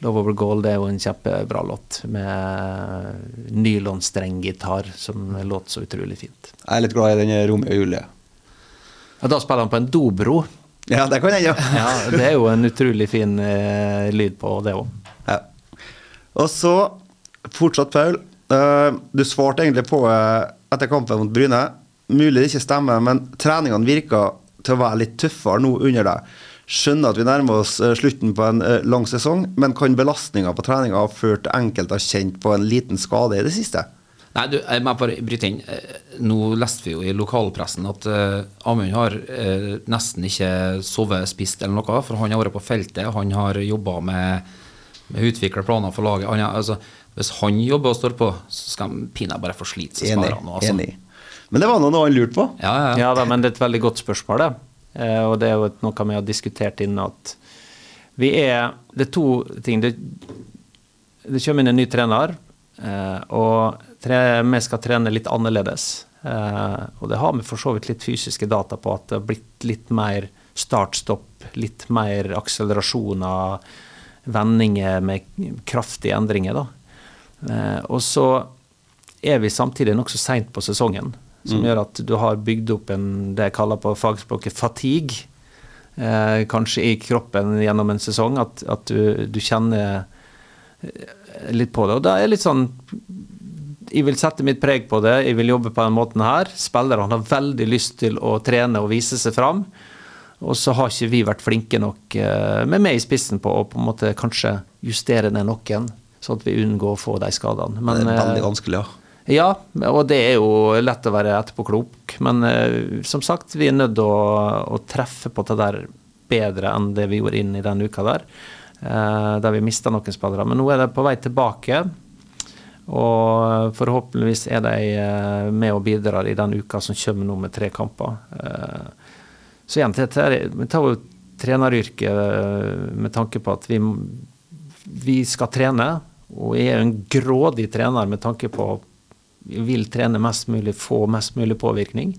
Love Over Gold er jo en kjempebra låt, med nylonstrenggitar som låter så utrolig fint. Jeg er litt glad i den Romeo og Julie. Ja, da spiller han på en dobro. Ja, det kan hende. Ja, det er jo en utrolig fin eh, lyd på det òg. Ja. Og så, fortsatt Paul, eh, du svarte egentlig på eh, etter kampen mot Bryne. Mulig det ikke stemmer, men treningene virker til å være litt tøffere nå under deg. Skjønner at vi nærmer oss eh, slutten på en eh, lang sesong, men kan belastninga på treninga ha ført til enkelte har kjent på en liten skade i det siste? Nei, du, jeg må bare bryte inn. Eh, Nå leste vi jo i lokalpressen at uh, Amund har uh, nesten ikke sovet, spist eller noe, for han har vært på feltet. Han har jobba med, med å utvikle planer for laget. Han, altså, hvis han jobber og står på, så skal han pinadø bare få slite seg Enig. spillerne. Altså. enig. Men det var noe han lurte på. Ja, ja, ja. Da, men det er et veldig godt spørsmål, det. Uh, og det er jo noe vi har diskutert inne at vi er Det er to ting. Det, det kommer inn en ny trener, eh, og vi skal trene litt annerledes. Eh, og det har vi for så vidt litt fysiske data på, at det har blitt litt mer start-stopp, litt mer akselerasjoner, vendinger med kraftige endringer, da. Eh, og så er vi samtidig nokså seint på sesongen, som gjør at du har bygd opp en, det jeg kaller på fagspråket fatigue, eh, kanskje i kroppen gjennom en sesong, at, at du, du kjenner eh, litt på det. Og da er litt sånn Jeg vil sette mitt preg på det, jeg vil jobbe på den måten her. Spillerne har veldig lyst til å trene og vise seg fram. Og så har ikke vi vært flinke nok eh, med meg i spissen på å på en måte kanskje justere ned noen, sånn at vi unngår å få de skadene. Men, det er eh, veldig vanskelig, ja. ja, og det er jo lett å være etterpåklok. Men eh, som sagt, vi er nødt til å, å treffe på det der bedre enn det vi gjorde inn i den uka der. der vi mista noen spillere. Men nå er det på vei tilbake. Og forhåpentligvis er de eh, med og bidrar i den uka som kommer nå med tre kamper. Eh, så igjen, vi tar jo treneryrket eh, med tanke på at vi, vi skal trene. Og jeg er en grådig trener med tanke på vi vil trene mest mulig, få mest mulig påvirkning.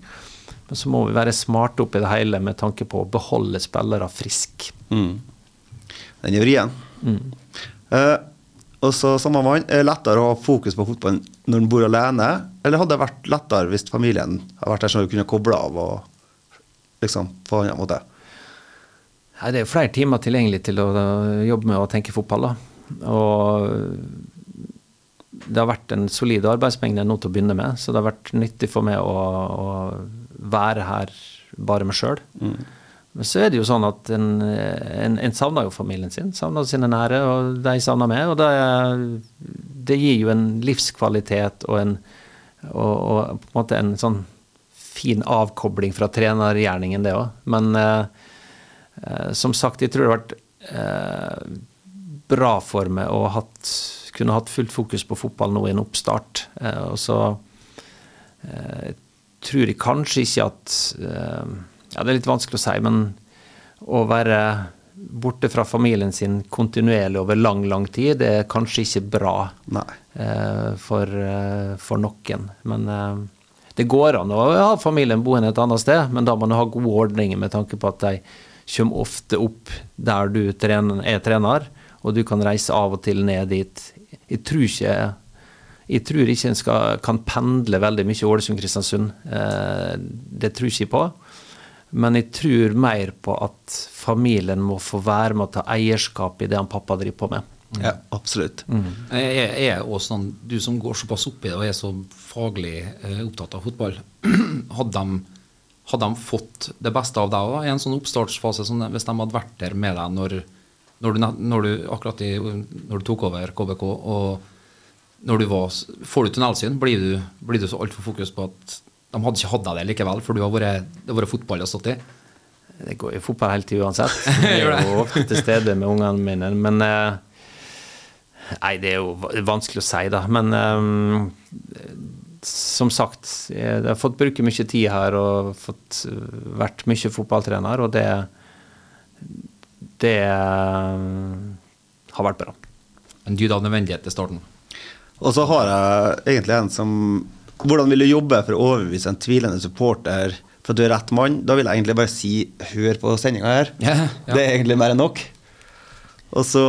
Men så må vi være smarte oppi det hele med tanke på å beholde spillere friske. Mm. Den er vrien. Eh, og så samme mann, er det lettere å ha fokus på fotballen når en bor alene, eller hadde det vært lettere hvis familien hadde vært der så du kunne koble av og liksom på en annen måte? Nei, Det er jo flere timer tilgjengelig til å jobbe med å tenke fotball. da. Og det har vært en solid arbeidsmengde nå til å begynne med, så det har vært nyttig for meg å, å være her bare meg sjøl. Men så er det jo sånn at en, en, en savner jo familien sin, savner sine nære, og de savner meg. Og det, det gir jo en livskvalitet og en, og, og på en måte en sånn fin avkobling fra trenergjerningen, det òg. Men eh, eh, som sagt, jeg tror det har vært eh, bra for meg å hatt, kunne hatt fullt fokus på fotball nå i en oppstart. Eh, og så eh, tror jeg kanskje ikke at eh, Ja, det er litt vanskelig å si, men å være borte fra familien sin kontinuerlig over lang, lang tid, det er kanskje ikke bra eh, for, eh, for noen. Men eh, det går an å ha familien boende et annet sted, men da må man ha gode ordninger med tanke på at de kommer ofte opp der du trener, er trener, og du kan reise av og til ned dit. Jeg tror ikke jeg tror ikke en skal, kan pendle veldig mye Ålesund-Kristiansund. Eh, det tror ikke jeg på. Men jeg tror mer på at familien må få være med å ta eierskap i det han pappa driver på med. Ja, absolutt. Jeg er, er også sånn, Du som går såpass opp i det og er så faglig eh, opptatt av fotball, hadde de, hadde de fått det beste av deg i en sånn oppstartsfase, som hvis de hadde vært der med deg når, når, du, når du akkurat i, når du tok over KBK, og når du var, får du tunnelsyn, blir du, blir du så altfor fokus på at de hadde ikke hatt deg der likevel, for du har vært, det har vært fotball du har stått i? Det går jo fotball hele tida uansett. Jeg er jo ofte til stede med ungene mine. Men eh, Nei, det er jo vanskelig å si, da. Men um, som sagt, jeg har fått bruke mye tid her og fått eh, vært mye fotballtrener, og det Det um, har vært bra. En dyd av nødvendighet i starten. Og så har jeg egentlig en som Hvordan vil du jobbe for å overbevise en tvilende supporter for at du er rett mann? Da vil jeg egentlig bare si hør på sendinga her. Ja, ja. Det er egentlig mer enn nok. Og så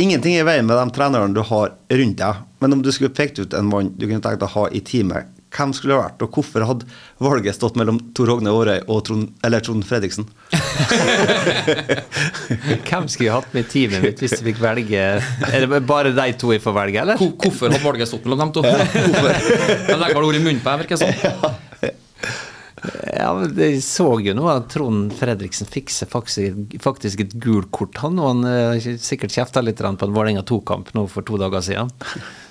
Ingenting er i veien med de trenerne du har rundt deg, men om du skulle pekt ut en mann du kunne tenkt å ha i teamet, hvem skulle det vært, og hvorfor hadde valget stått mellom Tor Hogne Aarøy og Trond, eller Trond Fredriksen? Hvem skulle jeg hatt med i teamet mitt hvis du fikk velge Er det bare de to jeg får velge, eller? Hvorfor hadde valget stått mellom dem to? De legger vel ord i munnen på deg, virker det som. Ja, Jeg så jo nå at Trond Fredriksen fikser faktisk, faktisk et gult kort, han. Og han eh, sikkert kjefta litt på en Vålerenga 2-kamp nå for to dager siden.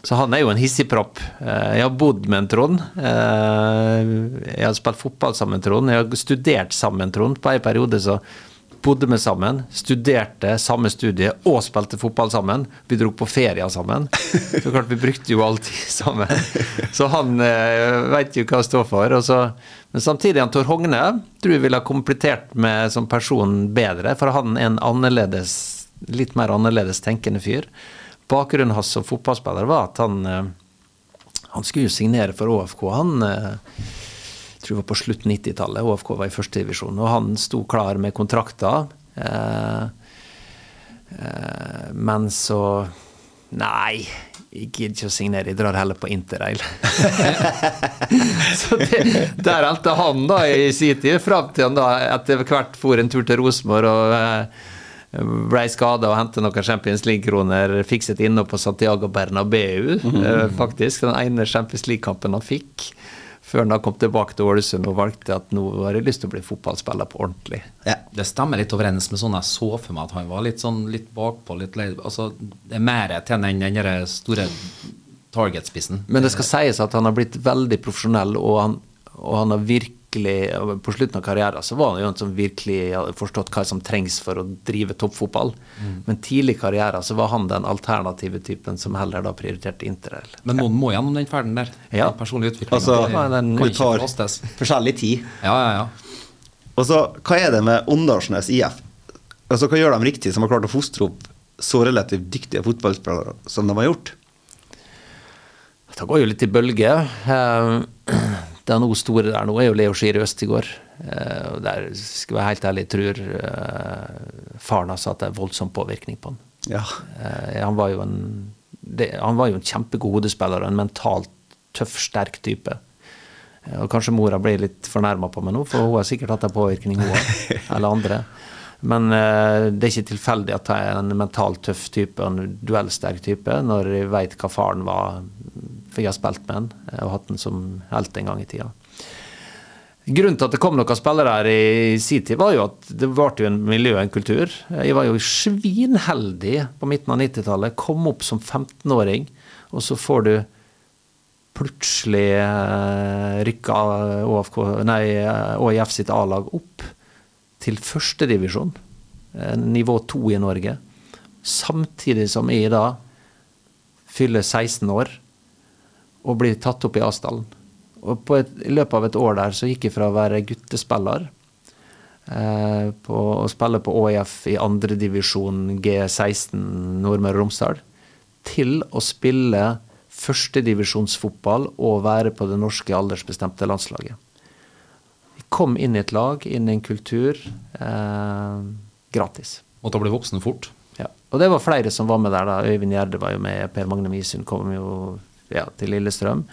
Så han er jo en hissigpropp. Eh, Jeg har bodd med en Trond. Eh, Jeg har spilt fotball sammen med Trond. Jeg har studert sammen med Trond. På en periode så bodde vi sammen, studerte samme studie og spilte fotball sammen. Vi dro på ferie sammen. Så klart vi brukte jo alltid sammen. Så han eh, veit jo hva han står for. Så, men samtidig han Tor Hogne tror jeg ville ha komplettert med som person bedre, for han er en annerledes, litt mer annerledes tenkende fyr. Bakgrunnen hans som fotballspiller var at han eh, han skulle jo signere for ÅFK. Han eh, tror det var på slutt 90-tallet. HFK var i førstedivisjon. Og han sto klar med kontrakter. Eh, eh, men så Nei, jeg gidder ikke å signere, jeg drar heller på interrail. så det, der endte han da i sin tid, fram til han da etter hvert for en tur til Rosenborg og eh, ble skada og hentet noen Champions League-kroner. Fikset innhold på Santiago Bernabeu, eh, faktisk. Den ene Champions League-kampen han fikk. Før han da kom tilbake til Ålesund og valgte at nå har jeg lyst til å bli fotballspiller på ordentlig. Ja. Det stemmer litt overens med sånn jeg så for meg at han var litt sånn litt bakpå, litt lei Altså, det er mer til enn den store targetspissen. Men det skal sies at han har blitt veldig profesjonell, og han, og han har virkelig På slutten av karrieren så var han jo en som virkelig hadde forstått hva som trengs for å drive toppfotball. Men tidlig i karrieren så var han den alternative typen som heller da prioriterte interrail. Men noen må gjennom den ferden der. Ja. Den personlige utviklinga. Altså, det kan tar forkastes. forskjellig tid. Ja, ja, ja. Og så, hva er det med Åndalsnes IF? Altså, Hva gjør de riktig som har klart å fostre opp så relativt dyktige fotballspillere som de har gjort? Det går jo litt i bølger. Det er noe store der nå, er jo Leo Skiri Østigård. Eh, Der skal jeg være helt ærlig, tror eh, faren hans at det er voldsom påvirkning på han. Ja. Eh, han, var jo en, det, han var jo en kjempegod hodespiller og en mentalt tøff, sterk type. Eh, og kanskje mora blir litt fornærma på meg nå, for hun har sikkert hatt en påvirkning, hun òg. Eller andre. Men eh, det er ikke tilfeldig at jeg er en mentalt tøff type, en duellsterk type, når jeg veit hva faren var, for jeg har spilt med han eh, og hatt den som helt en gang i tida. Grunnen til at det kom noen spillere her i sin tid, var jo at det ble en miljø og en kultur. Jeg var jo svinheldig på midten av 90-tallet. Kom opp som 15-åring, og så får du plutselig eh, rykka ÅFK, nei, ÅIF sitt A-lag opp til førstedivisjon, nivå to i Norge. Samtidig som jeg da fyller 16 år og blir tatt opp i A-stallen. Og på et, I løpet av et år der så gikk jeg fra å være guttespiller eh, på å spille på ÅIF i andredivisjon G16 Nordmøre og Romsdal, til å spille førstedivisjonsfotball og være på det norske aldersbestemte landslaget. Jeg kom inn i et lag, inn i en kultur, eh, gratis. Måtte bli voksen fort. Ja. Og det var flere som var med der. da. Øyvind Gjerde var jo med, Per Magne Misund kom jo ja, til Lillestrøm.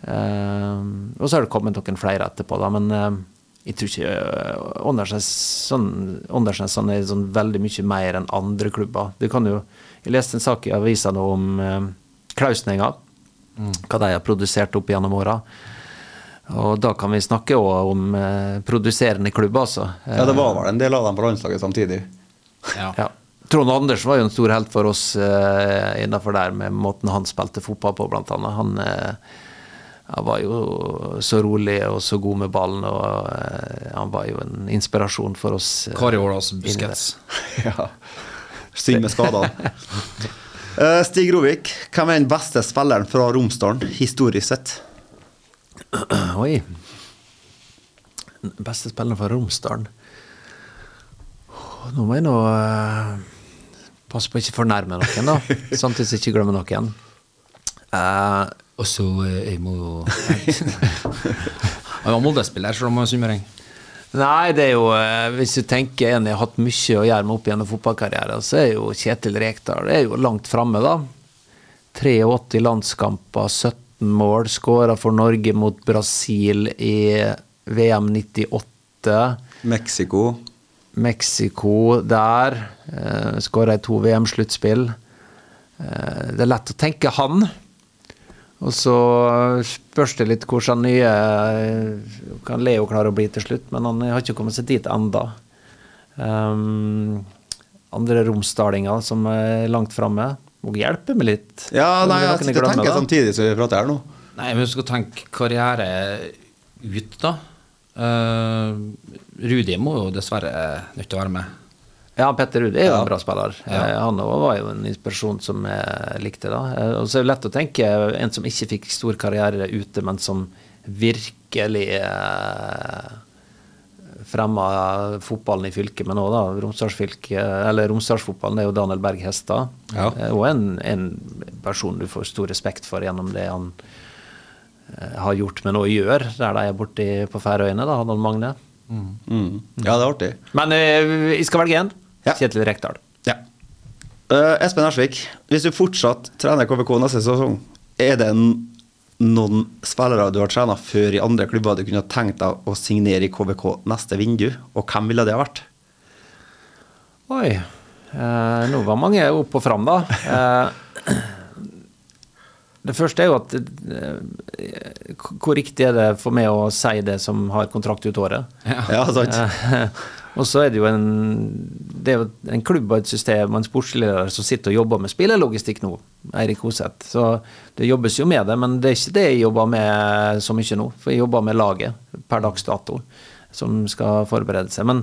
Uh, og så har det kommet noen flere etterpå, da, men uh, jeg tror ikke uh, Åndalsnes sånn, sånn er sånn veldig mye mer enn andre klubber. Du kan jo, Jeg leste en sak i avisa nå om uh, Klausninga, mm. hva de har produsert opp gjennom åra. Og da kan vi snakke òg om produserende klubber, altså. Ja, det var vel en del av dem på landslaget samtidig. Ja. ja. Trond Anders var jo en stor helt for oss uh, innafor der, med måten han spilte fotball på, blant annet. Han uh, han var jo så rolig og så god med ballen, og uh, han var jo en inspirasjon for oss. Uh, Kari Ålas Buskets. ja. Synd med skadene. uh, Stig Rovik, hvem er den beste spilleren fra Romsdalen, historisk sett? Oi. Den beste spilleren fra Romsdalen Nå må jeg nå passe på å ikke fornærme noen, da. Samtidig ikke glemmer noen. Uh, og så jeg må jo Han var Molde-spiller, så da må jeg sunnmøring. Nei, det er jo Hvis du tenker en jeg har hatt mye å gjøre med opp gjennom fotballkarrieren, så er jo Kjetil Rekdal det er jo langt framme, da. 83 landskamper, 17 mål. Skåra for Norge mot Brasil i VM 98. Mexico. Mexico der. Eh, Skåra i to VM-sluttspill. Eh, det er lett å tenke han. Og så spørs det litt hvordan nye kan Leo klare å bli til slutt, men han har ikke kommet seg dit enda. Um, andre romsdalinger som er langt framme. Må hjelpe meg litt. Ja, nei, jeg sitter og tenker samtidig som vi prater her nå. Nei, men du skal tenke karriere ut, da. Uh, Rudi må jo dessverre nødt til å være med. Ja, Petter Rudi er jo ja. en bra spiller. Ja. Han han var jo en inspirasjon som jeg likte. da. Eh, og så er det lett å tenke en som ikke fikk stor karriere ute, men som virkelig eh, fremma fotballen i fylket, men òg Romsdalsfotballen er jo Daniel Berg Hestad. Ja. Eh, og en, en, person du får stor respekt for gjennom det han eh, har gjort, men òg gjør, der de er borte på Færøyene, da, Don Magne. Mm. Mm. Ja, det er artig. Men eh, jeg skal velge én. Ja. Kjetil Rekdal. Ja. Uh, Espen Ersvik, hvis du fortsatt trener KVK neste sesong, er det noen spillere du har trena før i andre klubber du kunne tenkt deg å signere i KVK neste vindu, og hvem ville det ha vært? Oi. Uh, nå var mange opp og fram, da. Uh, det første er jo at Hvor riktig er det for meg å si det som har kontrakt ut året? Ja, ja sant. Og så er det jo en, det er jo en klubb og et system og en sportsleder som sitter og jobber med spillelogistikk nå, Eirik Hoseth. Så det jobbes jo med det, men det er ikke det jeg jobber med så mye nå. For jeg jobber med laget per dags dato, som skal forberede seg. Men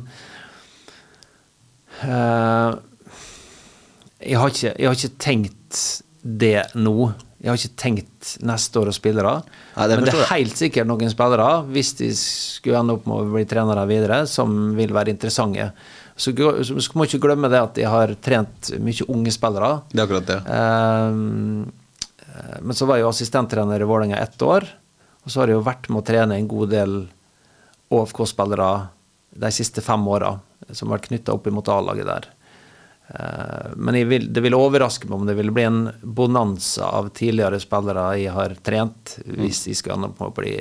uh, jeg, har ikke, jeg har ikke tenkt det nå. Jeg har ikke tenkt neste år å spillere. Nei, det men det er helt sikkert noen spillere, hvis de skulle ende opp med å bli trenere videre, som vil være interessante. Så, så må ikke glemme det at jeg har trent mye unge spillere. Det er akkurat det. Eh, men så var jeg jo assistenttrener i Vålerenga ett år. Og så har jeg jo vært med å trene en god del ÅFK-spillere de siste fem åra, som har vært knytta opp imot A-laget der. Eh, men vil, det vil overraske meg om det vil bli en bonanza av tidligere spillere jeg har trent, hvis jeg skal bli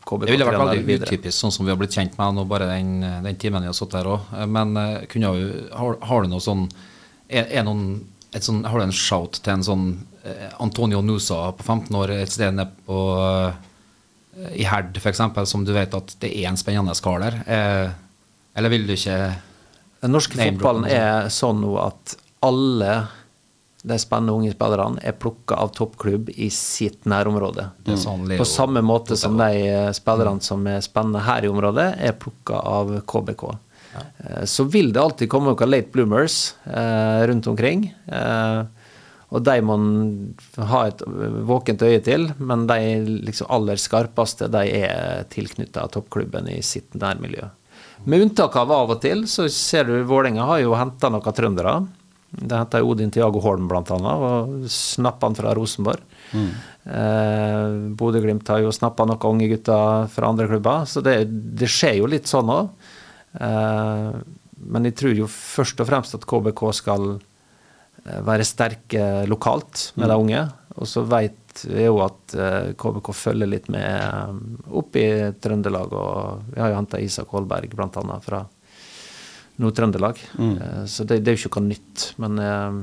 KBK-trener Det ville vært veldig utypisk, sånn som vi har blitt kjent med nå bare den, den timen vi har sittet her òg. Men eh, kunne har, har du noe sånn er, er noen, sånn, Har du en shout til en sånn eh, Antonio Nusa på 15 år et sted nede på eh, i Herd f.eks., som du vet at det er en spennende kar der? Eh, eller vil du ikke Den norske fotballen er sånn nå at alle de spennende unge spillerne er plukka av toppklubb i sitt nærområde. Sånn På samme måte som de eh, spillerne som er spennende her i området, er plukka av KBK. Ja. Så vil det alltid komme noen late bloomers eh, rundt omkring. Eh, og de må ha et våkent øye til, men de liksom aller skarpeste de er tilknytta toppklubben i sitt nærmiljø. Med unntak av av og til, så ser du Vålerenga har jo henta noen trøndere. Det henta Odin Tiago Holm annet, og snappa han fra Rosenborg. Eh, Bodø-Glimt har jo snappa noen unge gutter fra andre klubber, så det, det skjer jo litt sånn òg. Eh, men jeg tror jo først og fremst at KBK skal eh, være sterke lokalt med de unge. Og så vet vi jo at eh, KBK følger litt med eh, opp i Trøndelag. Og vi har jo henta Isak Holberg bl.a. fra Nord-Trøndelag. Mm. Så det, det er jo ikke noe nytt. Men eh,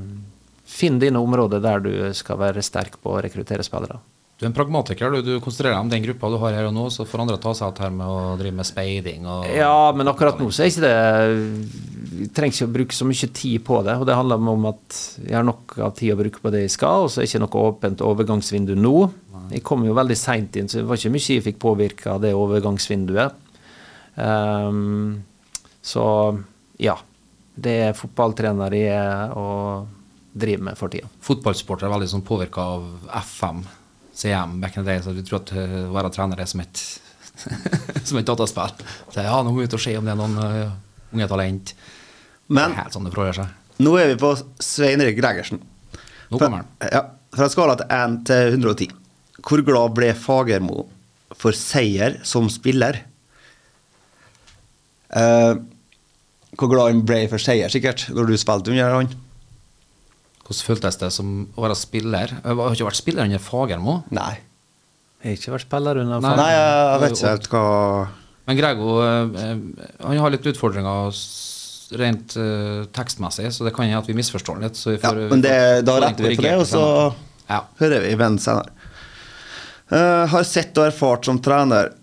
finn dine områder der du skal være sterk på å rekruttere spillere. Du er en pragmatiker. Du, du konsentrerer deg om den gruppa du har her og nå, så får andre ta seg av her med å drive med speiding og Ja, men akkurat nå så er ikke det Vi trenger ikke å bruke så mye tid på det. Og det handler om at jeg har nok av tid å bruke på det jeg skal, og så er det ikke noe åpent overgangsvindu nå. Jeg kom jo veldig seint inn, så det var ikke mye jeg fikk påvirka av det overgangsvinduet. Um, så ja. Det er fotballtrener jeg er og driver med for tida. Fotballsportere er veldig sånn påvirka av FM, CM, back in the day, så du tror at eh, å være trener er som et som et dataspill. Så ja, nå må vi ut og se om det er noen uh, unge talent. Men det er helt sånn det forholder seg. nå er vi på Svein Erik Gregersen. Nå kommer han. Ja, fra skala til 1 til 110. Hvor glad ble Fagermo for seier som spiller? Uh, hvor glad han ble for seier, sikkert, når du spilte under han? Hvordan føltes det som å være spiller? Jeg har ikke vært spiller under Fagermo. Nei. Jeg har ikke vært spiller under Fagermo. Nei, jeg vet ikke helt hva Men Grego eh, eh, han har litt utfordringer rent eh, tekstmessig, så det kan hende at vi misforstår han litt. Så vi Ja, men det, da retter vi på det, og så. Ja. hører vi venn senere. Uh, har sett og erfart som trener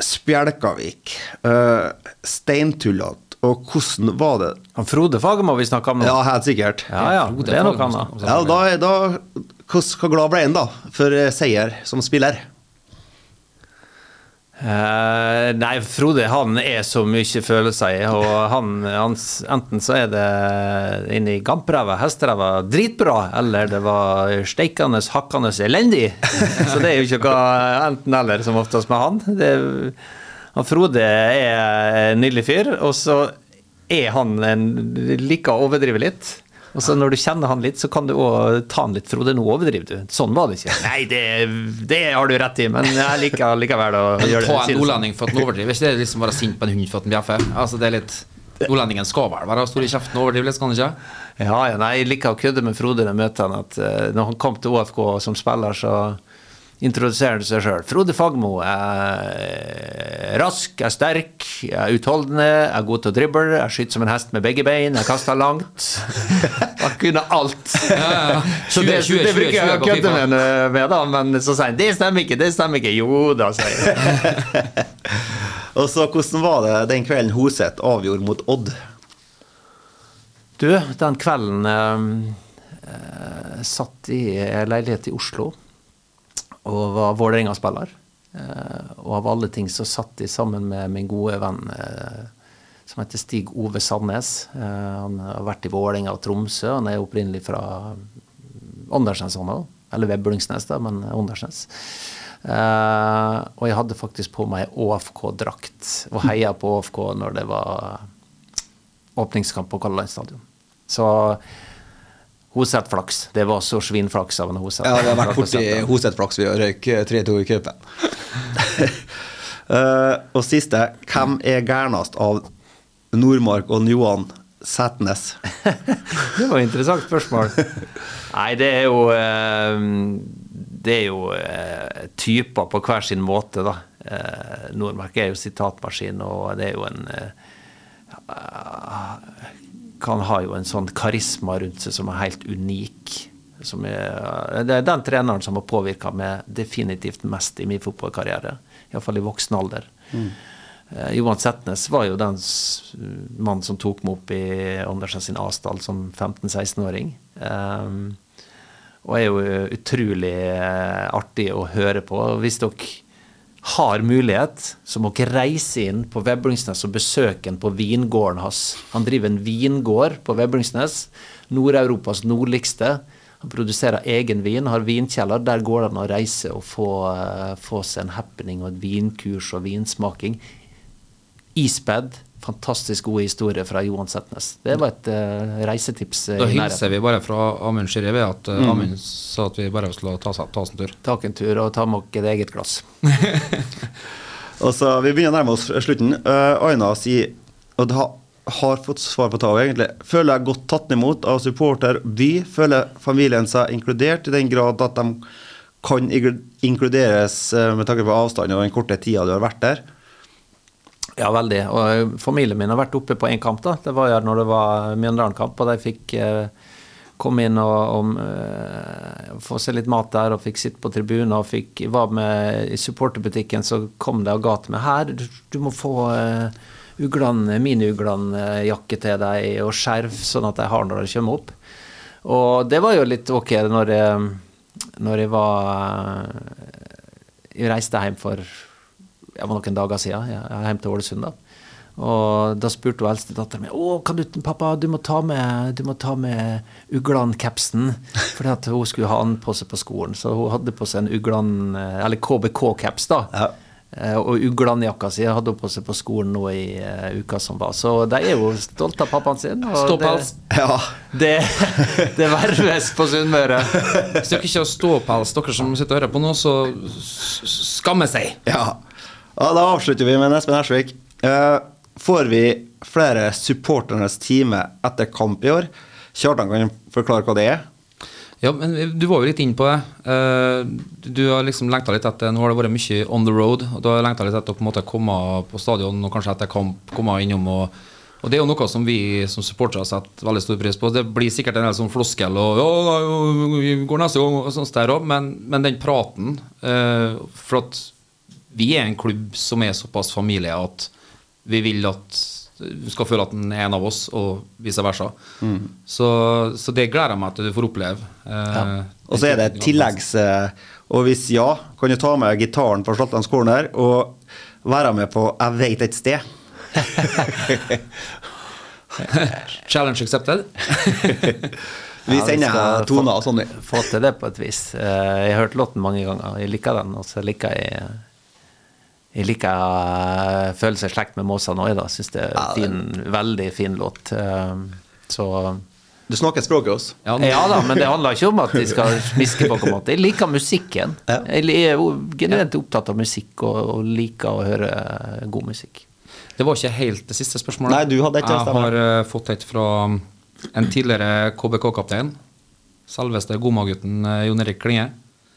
Spjelkavik, uh, steintullete, og hvordan var det? Han Frode Fagermo vi snakka om nå. Ja, helt sikkert. ja, ja, Frode det er noe annet. Ja, da, er- da Hvor glad ble han da for eh, seier som spiller? Uh, nei, Frode han er så mye følelser i, og han, han enten så er det inni gampræva, hesteræva, dritbra, eller det var steikende, hakkende elendig. Så det er jo ikke hva enten-eller som oftest med han. Det, han Frode er en nydelig fyr, og så er han en liker å overdrive litt. Og så når du kjenner han litt, så kan du òg ta han litt. Frode, nå overdriver du. Sånn var det ikke. Nei, det, det har du rett i, men jeg liker likevel å gjøre det. Ta en nordlending for at han overdriver. Ikke det er liksom å være sint på en hund for at han bjeffer? Altså, det er litt Nordlendingen skal vel være stor i kjeften og overdrive litt, skal han ikke? Ja, ja, nei, jeg liker å kødde med Frode når jeg møter han, at eh, når han kom til OFK som spiller, så introduserer seg sjøl. Frode Fagmo er rask, er sterk, er utholdende, er god til å drible, er skyter som en hest med begge bein, er kasta langt. Han kunne alt. ja. Så det, 20, 20, det bruker jeg å kødde med, med, da, men så sier han det stemmer ikke, det stemmer ikke. Jo da, sier jeg. Og så hvordan var det den kvelden Hoseth avgjorde mot Odd? Du, den kvelden eh, eh, satt i leilighet i Oslo og var Vålerenga-spiller. Eh, og av alle ting så satt de sammen med min gode venn eh, som heter Stig Ove Sandnes. Eh, han har vært i Vålerenga og Tromsø. Han er opprinnelig fra Åndalsnes, han òg. Eller Veblingsnes, da, men Åndalsnes. Og jeg hadde faktisk på meg ÅFK-drakt og heia på ÅFK når det var åpningskamp på Kalleland stadion. Så Hoseth flaks. Det var så svinflaks av en Hoseth. Ja, det har vært borti Hoseth-flaks ved å røyke 3-2 i cupen. uh, og siste, hvem er gærnest av Nordmark og Johan Sætnes? Det var et interessant spørsmål. Nei, det er jo eh, det er jo eh, typer på hver sin måte, da. Eh, Nordmark er jo sitatmaskin, og det er jo en eh, Kan ha jo en sånn karisma rundt seg som er helt unik. Som er, det er den treneren som har påvirka meg definitivt mest i min fotballkarriere. Iallfall i voksen alder. Mm. Eh, Johan Setnes var jo den mannen som tok meg opp i Andersen sin Asdal som 15-16-åring. Um, og er jo utrolig eh, artig å høre på. Hvis dere har mulighet, så må dere reise inn på Veblingsnes og besøke ham på vingården hans. Han driver en vingård på Veblingsnes, Nord-Europas nordligste. Han produserer egen vin, har vinkjeller. Der går det an å reise og få, uh, få seg en happening og et vinkurs og vinsmaking. Ispedd fantastisk gode historier fra Johan Setnes. Det var et uh, reisetips. Uh, da hilser vi bare fra Amund Shiri at uh, mm. Amund sa at vi bare skulle ta, ta oss en tur. Ta en tur og ta med oss et eget glass. og så Vi begynner å nærme oss slutten. Uh, Aina sier og det har, har fått svar på det egentlig. Føler jeg godt tatt imot av supporter by. Føler familien seg inkludert i den grad at de kan inkluderes med tanke på avstand og den korte tida du har vært der. Ja, veldig. Og familien min har vært oppe på én kamp. da. Det var jo når det var Mjøndalen-kamp, og de fikk eh, komme inn og, og uh, få seg litt mat der, og fikk sitte på tribunen og fikk, var med i supporterbutikken, så kom de og ga til meg her, du, du må få uh, uglene, mine uglene-jakke til deg og skjerf, sånn at de har når de kommer opp. Og det var jo litt ok når jeg, når jeg var Jeg reiste hjem for det var noen dager siden. Jeg er hjemme til Ålesund. da. Og da spurte hun eldstedatteren min å, kan du, pappa, du må ta med, du med Uglan-capsen. Fordi at hun skulle ha den på seg på skolen. Så hun hadde på seg en Uglan, eller KBK-caps. da. Ja. Eh, og Uglan-jakka si hadde hun på seg på skolen nå i uh, uka som var. Så de er jo stolte av pappaen sin. Ståpels. Det, ja. det, det verves på Sunnmøre. Hvis dere ikke har ståpels, dere som sitter og hører på nå, så skamme seg. Ja. Ja, Da avslutter vi med Espen Hersvik. Uh, får vi flere supporternes time etter kamp i år? Kjartan kan forklare hva det er? Ja, men Du var jo litt inn på det. Uh, du har liksom lengta litt etter Nå har det vært mye on the road. og Du har lengta litt etter å på en måte komme på stadion og kanskje etter kamp komme innom. og, og Det er jo noe som vi som supportere setter veldig stor pris på. Det blir sikkert en del sånn floskel og ja, vi går neste gang og sånt der også, men, men den praten uh, for at vi er en klubb som er såpass familie at vi vil at du skal føle at den er en av oss, og vice versa. Mm. Så, så, det gleder jeg meg til du får oppleve. Eh, ja. Og så er det et tilleggs... Eh, og hvis ja, kan du ta med gitaren fra Slatlands Corner og være med på 'Jeg veit et sted'. Challenge accepted. Vi sender ja, toner og sånn. Få til det på et vis. Eh, jeg har hørt låten mange ganger. Jeg liker den, og så liker jeg jeg liker å i slekt med Måsa. Jeg syns det er en fin, veldig fin låt. Eh, så du snakker språket også? Ja, ja, da, men det handler ikke om at de skal smiske på noen måte. Jeg liker musikken. Ja. Jeg er generelt opptatt av musikk og, og, liker å høre god musikk. Det var ikke helt det siste spørsmålet. Nei, du hadde ikke Jeg har uh, fått et fra en tidligere KBK-kaptein. Selveste godmagutten Jon Erik Klinge.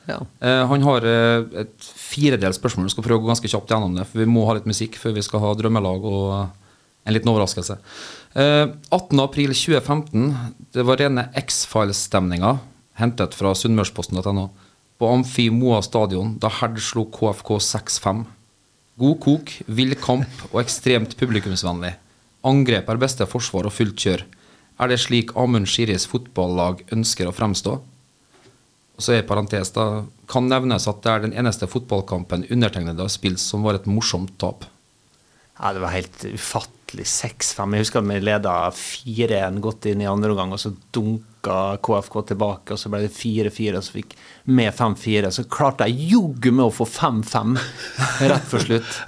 Ja. Uh, han har uh, et firedels spørsmål. Vi skal prøve å gå ganske kjapt gjennom det, for vi må ha litt musikk før vi skal ha drømmelag og en liten overraskelse. Uh, eh, 18.4.2015. Det var rene X-Files-stemninga, hentet fra sunnmørsposten.no, på Amfi Moa stadion da Herd slo KFK 6-5. God kok, vill kamp og ekstremt publikumsvennlig. Angrep er beste forsvar og fullt kjør. Er det slik Amund Skiris fotballag ønsker å fremstå? Og så er parentes da, kan nevnes at det er den eneste fotballkampen undertegnede har spilt som var et morsomt tap. Ja, Det var helt ufattelig 6-5. Jeg husker vi leda 4-1 godt inn i andre omgang, og så dunka KFK tilbake, og så ble det 4-4, og så fikk vi 5-4. Så klarte jeg joggu med å få 5-5 rett før slutt.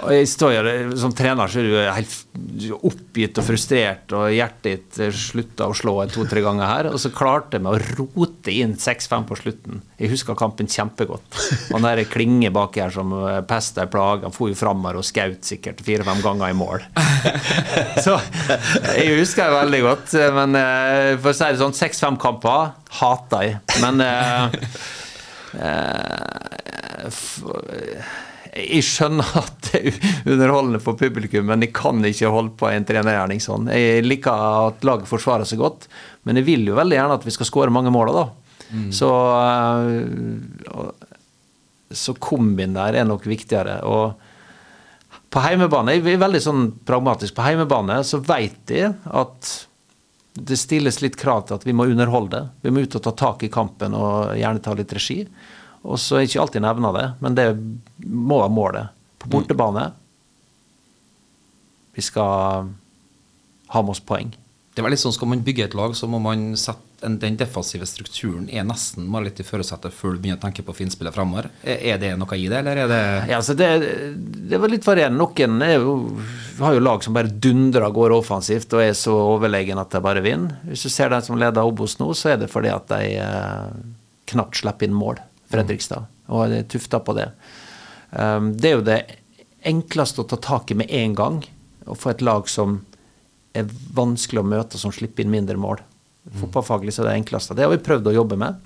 Og jeg står jo, Som trener så er du helt oppgitt og frustrert, og hjertet ditt slutta å slå to-tre ganger her. Og så klarte jeg meg å rote inn 6-5 på slutten. Jeg husker kampen kjempegodt. Han der Klinge baki her som pester plager, plage, han for jo framover og skjøt sikkert fire-fem ganger i mål. så jeg husker det veldig godt. Men eh, for å si det sånn, 6-5-kamper hater jeg. Men eh, Eh, jeg skjønner at det er underholdende for publikum, men jeg kan ikke holde på en trenergjerning sånn. Jeg liker at laget forsvarer seg godt, men jeg vil jo veldig gjerne at vi skal skåre mange mål da. Så, eh, så kombin der er nok viktigere. Og på heimebane, jeg er veldig sånn pragmatisk, på heimebane så vet jeg at det stilles litt krav til at vi må underholde. Vi må ut og ta tak i kampen og gjerne ta litt regi. Og så er ikke alltid nevna det, men det må være målet. På bortebane Vi skal ha med oss poeng. Det var litt sånn, Skal man bygge et lag, så må man sette en, den defensive strukturen er nesten må litt i førersetet før du begynner å tenke på finspillet fremover. Er, det noe i det, eller er det Ja, altså det, det var litt varierende. Noen jo, har jo lag som bare dundrer av gårde offensivt og er så overlegen at de bare vinner. Hvis du ser den som leder Obos nå, så er det fordi at de eh, knapt slipper inn mål. Fredrikstad. Og det er tufta på det. Um, det er jo det enkleste å ta tak i med en gang. Å få et lag som er vanskelig å møte, som slipper inn mindre mål. Fotballfaglig så er det enkleste. Det har vi prøvd å jobbe med.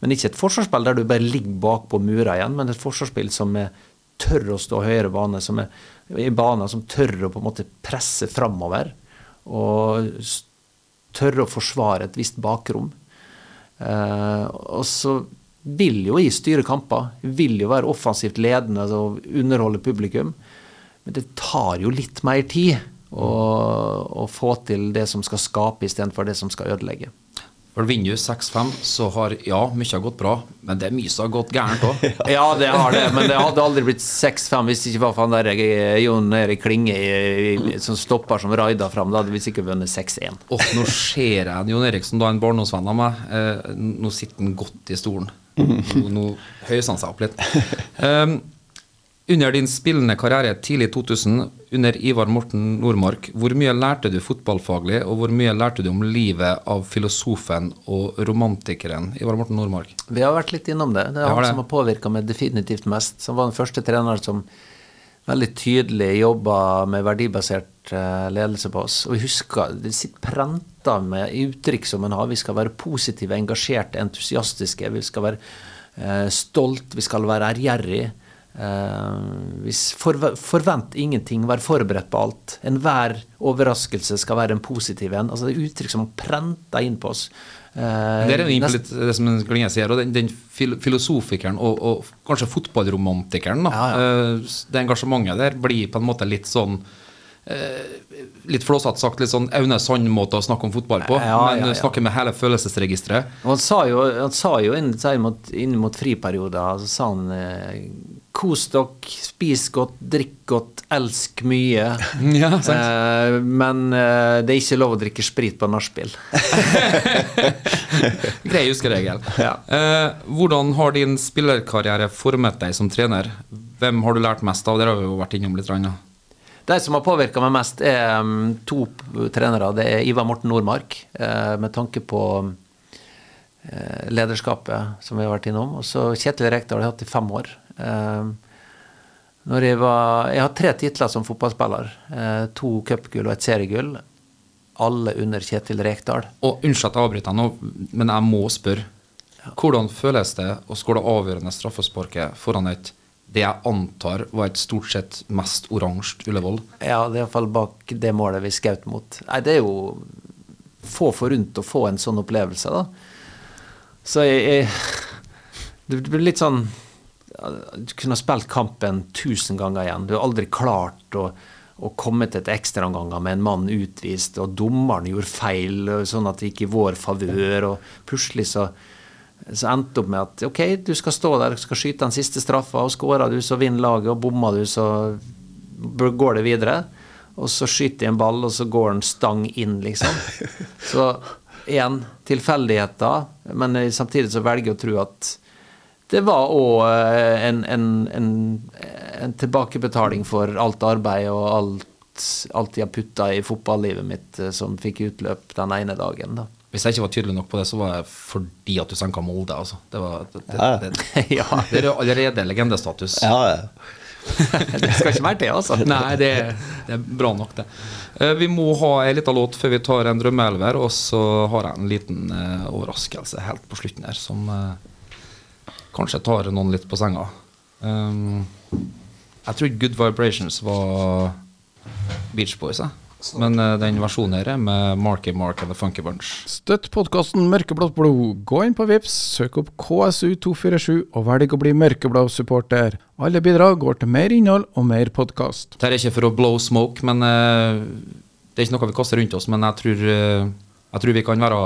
Men ikke et forsvarsspill der du bare ligger bak på mura igjen, men et forsvarsspill som er tør å stå høyere bane, som er i baner som tør å på en måte presse framover. Og tør å forsvare et visst bakrom. Uh, og så vil jo gi styre kamper, vil jo være offensivt ledende og underholde publikum. Men det tar jo litt mer tid å, å få til det som skal skape, istedenfor det som skal ødelegge. For Vinner du 6-5, så har ja, mye har gått bra, men det er mye som har gått gærent òg. ja, det har det, men det hadde aldri blitt 6-5 hvis det ikke var for han der eh, Jon Erik Klinge som stopper som raida fram. Da hadde vi sikkert vunnet 6-1. Og nå ser jeg Jon Eriksen, da er en barndomsvenn av meg. Eh, nå sitter han godt i stolen. Nå, nå høyser han seg opp litt. Um, under din spillende karriere tidlig 2000 under Ivar Morten Nordmark, hvor mye lærte du fotballfaglig, og hvor mye lærte du om livet av filosofen og romantikeren Ivar Morten Nordmark? Vi har vært litt innom det. Det er han som har påvirka meg definitivt mest. Som var den første treneren som veldig tydelig jobba med verdibasert eh, ledelse på oss. Og jeg husker, Det sitter prenta med uttrykk som en har. Vi skal være positive, engasjerte, entusiastiske. Vi skal være eh, stolt, vi skal være ærgjerrig. vi for, forvent ingenting, vær forberedt på alt. Enhver overraskelse skal være en positiv en. Altså, det er uttrykk som prenter inn på oss. Uh, det er en litt det som Klinge sier, og den, den filosofikeren og, og, kanskje fotballromantikeren. Da. Ja, ja. Uh, det engasjementet der blir på en måte litt sånn litt flåsete sagt, litt sånn Aune Sand-måte å snakke om fotball på. Ja, men snakke med hele følelsesregisteret. Han sa jo, han sa jo inn, mot, inn mot friperioder, så sa han Kos dere, spis godt, drikk godt, elsk mye. Ja, eh, men eh, det er ikke lov å drikke sprit på nachspiel. Grei huskeregel. Ja. Eh, hvordan har din spillerkarriere formet deg som trener? Hvem har du lært mest av? Dere har vi jo vært innom litt. Rann, De som har påvirka meg mest, er um, to trenere. Det er Ivar Morten Nordmark, eh, med tanke på eh, lederskapet som vi har vært innom. Og så Kjetil Rekdal har jeg hatt i fem år. Ehm, når jeg, var, jeg har tre titler som fotballspiller. Eh, to cupgull og et seriegull. Alle under Kjetil Rekdal. Og Unnskyld at jeg avbryter nå, men jeg må spørre. Hvordan føles det å skåre avgjørende straffesparket foran et det jeg antar var et stort sett mest oransje Ullevål? Ja, det er iallfall bak det målet vi skjøt mot. Nei, det er jo få forunt å få en sånn opplevelse, da. Så jeg, jeg Det blir litt sånn du kunne ha spilt kampen tusen ganger igjen. Du har aldri klart å, og komme til et ekstraomganger med en mann utvist, og dommeren gjorde feil, sånn at det gikk i vår favør. Og plutselig så, så endte opp med at OK, du skal stå der, skal skyte den siste straffa, og skårer du, så vinner laget, og bommer du, så går det videre. Og så skyter jeg en ball, og så går den stang inn, liksom. Så igjen, tilfeldigheter, men samtidig så velger jeg å tro at det var òg eh, en, en, en, en, tilbakebetaling for alt arbeid og alt, alt jeg har putta i fotballivet mitt eh, som fikk utløp den ene dagen. da. Hvis jeg ikke var tydelig nok på det, så var det fordi at du senka Molde. altså. Det, var, det, det, det, ja. det er jo allerede legendestatus. Ja, ja. det skal ikke være det, altså. Nei, det, det, er bra nok, det. Eh, vi må ha ei lita låt før vi tar en drømmeelver, og så har jeg en liten uh, overraskelse helt på slutten her som uh, kanskje tar noen litt på senga. Um, jeg tror Good Vibrations var Beach Boys, jeg. Men uh, den versjonen her er med Marky Mark and The Funky Bunch. Støtt podkasten Mørkeblått blod. Gå inn på Vips, søk opp KSU247 og velg å bli mørkeblå supporter. Alle bidrag går til mer innhold og mer podkast. Dette er ikke for å blow smoke, men uh, det er ikke noe vi kaster rundt oss. Men jeg tror, uh, jeg tror vi kan være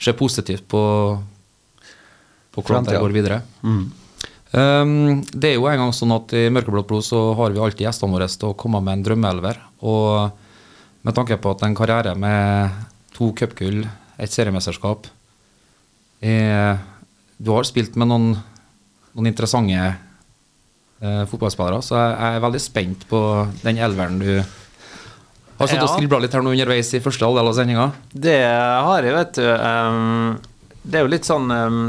se positivt på, på hvordan det går videre. Um, det er jo en gang sånn at i Mørkeblått blod så har vi alltid gjestene våre til å komme med en drømmeelver. Og med tanke på at en karriere med to cupgull, et seriemesterskap er, Du har spilt med noen, noen interessante eh, fotballspillere, så jeg, er veldig spent på den elveren du har stått og skribla litt her nå underveis i første halvdel av sendinga. Det har jeg, vet du. Um, det er jo litt sånn um,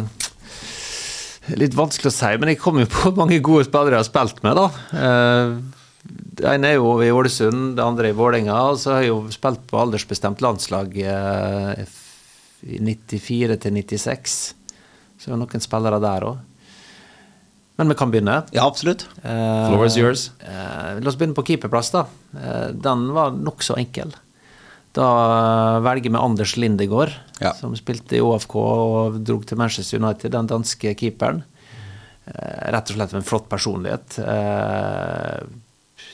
Litt vanskelig å si, men jeg kommer jo på mange gode spillere jeg har spilt med, da. Uh, det ene er jo i Ålesund, det andre i Vålerenga. Og så har jeg jo spilt på aldersbestemt landslag eh, i 94 til 96. Så det er noen spillere der òg. Men vi kan begynne. Ja, absolutt. Eh, Floor is yours. eh, la oss begynne på keeperplass, da. Eh, den var nokså enkel. Da eh, velger vi Anders Lindegård, Ja. som spilte i ÅFK og dro til Manchester United, den danske keeperen. Eh, rett og slett en flott personlighet.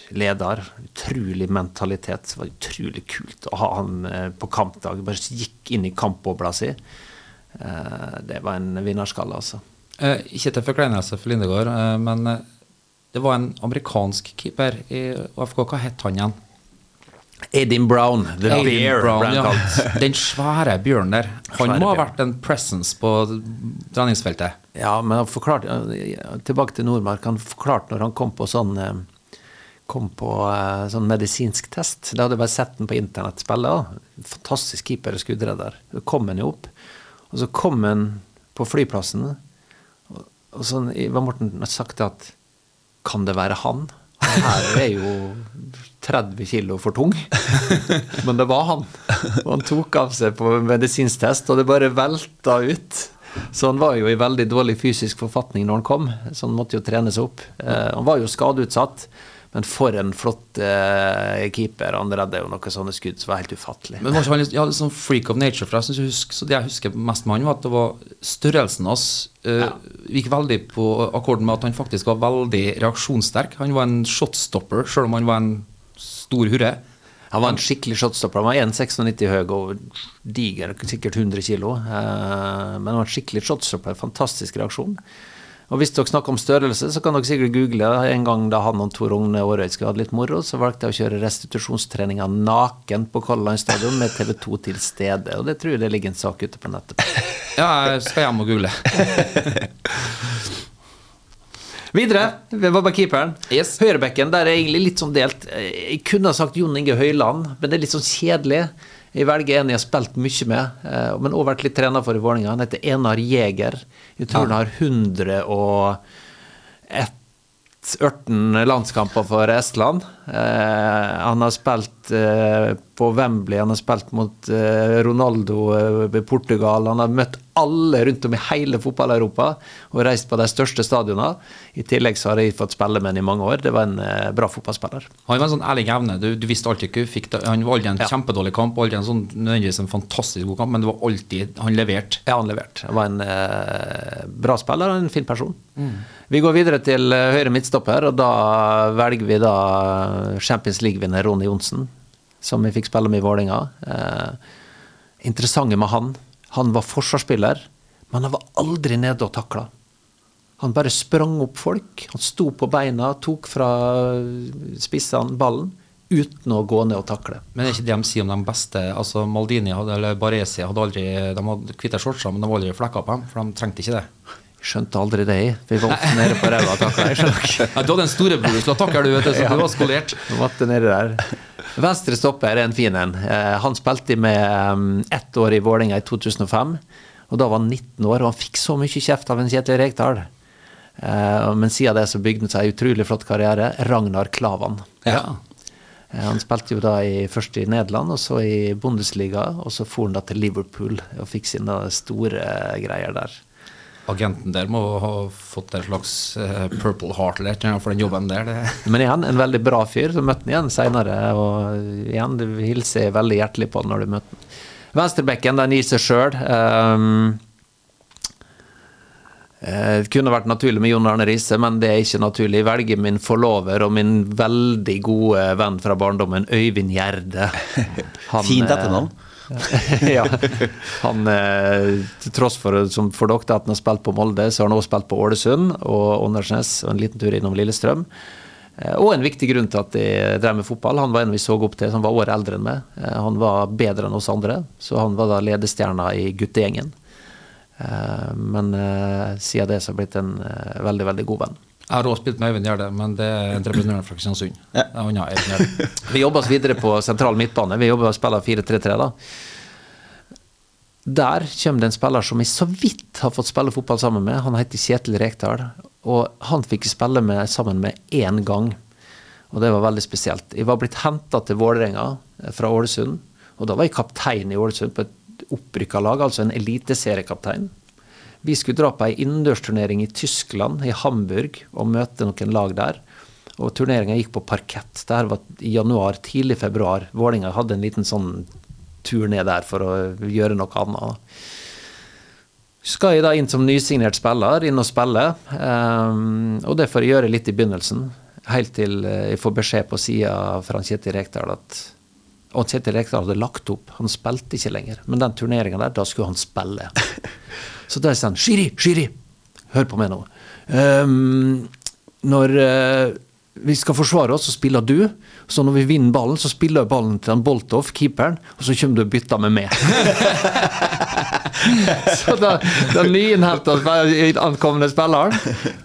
Leder. Utrolig mentalitet. Det var utrolig kult å ha han eh, på kampdag. Bare gikk inn i kampbobla si. Eh, det var en vinnerskalle, altså. Eh, ikke til forkleinelse for Lindegård, men det var en amerikansk keeper i AFK. Hva het han igjen? Edin Brown, The Edin Bear, Brown, ja. Den svære bjørnen der. Han må ha vært en presence på treningsfeltet. Ja, men han forklarte Tilbake til Nordmark. Han forklarte når han kom på sånn Kom på eh, sånn medisinsk test. Da hadde jeg bare sett den på internett spille. Fantastisk keeper og skuddredder. Så kom han jo opp. Og så kom han på flyplassen, og, og sånn var Morten sagt at Kan det være han? Her er jo 30 kilo for tung. Men det var han. Og han tok av seg på medisinsk test, og det bare velta ut. Så han var jo i veldig dårlig fysisk forfatning når han kom, så han måtte jo trene seg opp. Eh, han var jo skadeutsatt, men for en flott eh, keeper. Han redda jo noen sånne skudd som var helt ufattelig. Men var ikke han litt, ja, litt sånn freak of nature? For jeg synes jeg husker, så Det jeg husker mest med han, var at det var størrelsen hans eh, gikk veldig på akkorden med at han faktisk var veldig reaksjonssterk. Han var en shotstopper, selv om han var en stor hurre. Han var en skikkelig shotstopper. Han var 1,96 høy og diger, sikkert 100 kilo. Eh, men han var en skikkelig shotstopper. Fantastisk reaksjon. Og hvis dere snakker om størrelse, så kan dere sikkert google. En gang da han og Tor Rogne Aarøy skulle ha det litt moro, så valgte jeg å kjøre restitusjonstreninga naken på Color Line Stadion med TV 2 til stede. Og det tror jeg det ligger en sak ute på nettet. Ja, jeg skal hjem og google. Videre. Vi var bare keeperen. Yes. Høyrebekken der er egentlig litt sånn delt. Jeg kunne ha sagt Jon Inge Høyland, men det er litt sånn kjedelig. Jeg velger en jeg har spilt mye med, eh, men òg vært litt trener for i Vålerenga. Han heter Enar Jæger. Jeg tror han har 101 ørten landskamper for Estland. Eh, han har spilt eh, på Wembley, han har spilt mot eh, Ronaldo eh, i Portugal. Han har møtt alle rundt om i hele fotball-Europa og reist på de største stadionene. I tillegg så har jeg fått spille med han i mange år. Det var en eh, bra fotballspiller. Han var en sånn ærlig evne. Du, du visste alltid hva du fikk det. Han var aldri en Ja. kjempedårlig kamp, aldri en sånn nødvendigvis en fantastisk god kamp, men det var alltid Han leverte. Ja, han leverte. Han var en eh, bra spiller og en fin person. Vi går videre til eh, høyre midtstopper, og da velger vi da Champions League-vinner Ronny Johnsen, som vi fikk spille med i Vålerenga. Eh, interessante med han, han var forsvarsspiller, men han var aldri nede og takla. Han bare sprang opp folk. Han sto på beina, tok fra spissene ballen, uten å gå ned og takle. Men er ikke det de sier om de beste. Altså Maldini hadde, eller Baresi hadde aldri De hadde hvite shortser, men de var aldri flekka på dem, for de trengte ikke det. Skjønte aldri det, jeg. Vi var ofte nede på ræva av. Ja, du hadde en storebror takk takla, du, vet du, så du var skolert. Måtte nede der. Venstre stopper er en fin en. Eh, Han spilte med um, ett år i Vålerenga i 2005. Og da var han 19 år, og han fikk så mye kjeft av en Kjetil Rekdal. Eh, Men siden det så bygde han seg en utrolig flott karriere. Ragnar Klavan. Ja. Eh, Han spilte jo da i, først i Nederland, og så i Bundesliga. Og så for han da til Liverpool og fikk sine store greier der. Agenten der må ha fått en slags eh, Purple Heart eller noe for den jobben der. Det. Men igjen, en veldig bra fyr. Så møtte han igjen seinere, og igjen, du hilser veldig hjertelig på han når du møter han. Venstrebekken, den gir seg sjøl. Eh, det kunne vært naturlig med Jon Arne Riise, men det er ikke naturlig. Jeg velger min forlover og min veldig gode venn fra barndommen, Øyvind Gjerde. Han, Fint eh, etternavn. ja. Han, eh, til tross for, for dere at han har spilt på Molde, så har han også spilt på Ålesund og Åndalsnes og en liten tur innom Lillestrøm. Eh, Og en viktig grunn til at jeg drev med fotball. Han var en vi så opp til, han var året eldre enn meg. Eh, Han var bedre enn oss andre, så han var da ledestjerna i guttegjengen. Men siden det så har jeg blitt en veldig, veldig god venn. Jeg har også spilt med Øyvind Gjerde, men det er entreprenøren fra Kristiansund. Ja. Vi jobber oss videre på sentral midtbane. Vi jobber og spiller 4-3-3, da. Der kommer det en spiller som jeg så vidt har fått spille fotball sammen med. Han heter Kjetil Rekdal. Og han fikk jeg spille med, sammen med én gang. Og det var veldig spesielt. Jeg var blitt henta til Vålerenga eh, fra Ålesund. Og da var jeg kaptein i Ålesund på et opprykka lag, altså en eliteseriekaptein. Vi skulle dra på ei innendørsturnering i Tyskland, i Hamburg, og møte noen lag der. Og turneringa gikk på parkett. Det her var i januar, tidlig februar. Vålinga hadde en liten sånn tur ned der for å gjøre noe annet. Skal jeg da inn som nysignert spiller, inn og spille. Um, og det får jeg gjøre litt i begynnelsen. Helt til eh, jeg får beskjed på sida fra Kjetil Rekdal at og Kjetil Rekdal hadde lagt opp. Han spilte ikke lenger. Men den turneringa der, da skulle han spille. Så da sa han Shiri, Shiri, hør på meg nå. Um, når uh, vi skal forsvare oss, så spiller du. Så når vi vinner ballen, så spiller jeg ballen til han Boltoff, keeperen, og så kommer du og bytter med meg. så da, den nyinnhenta ankomne spilleren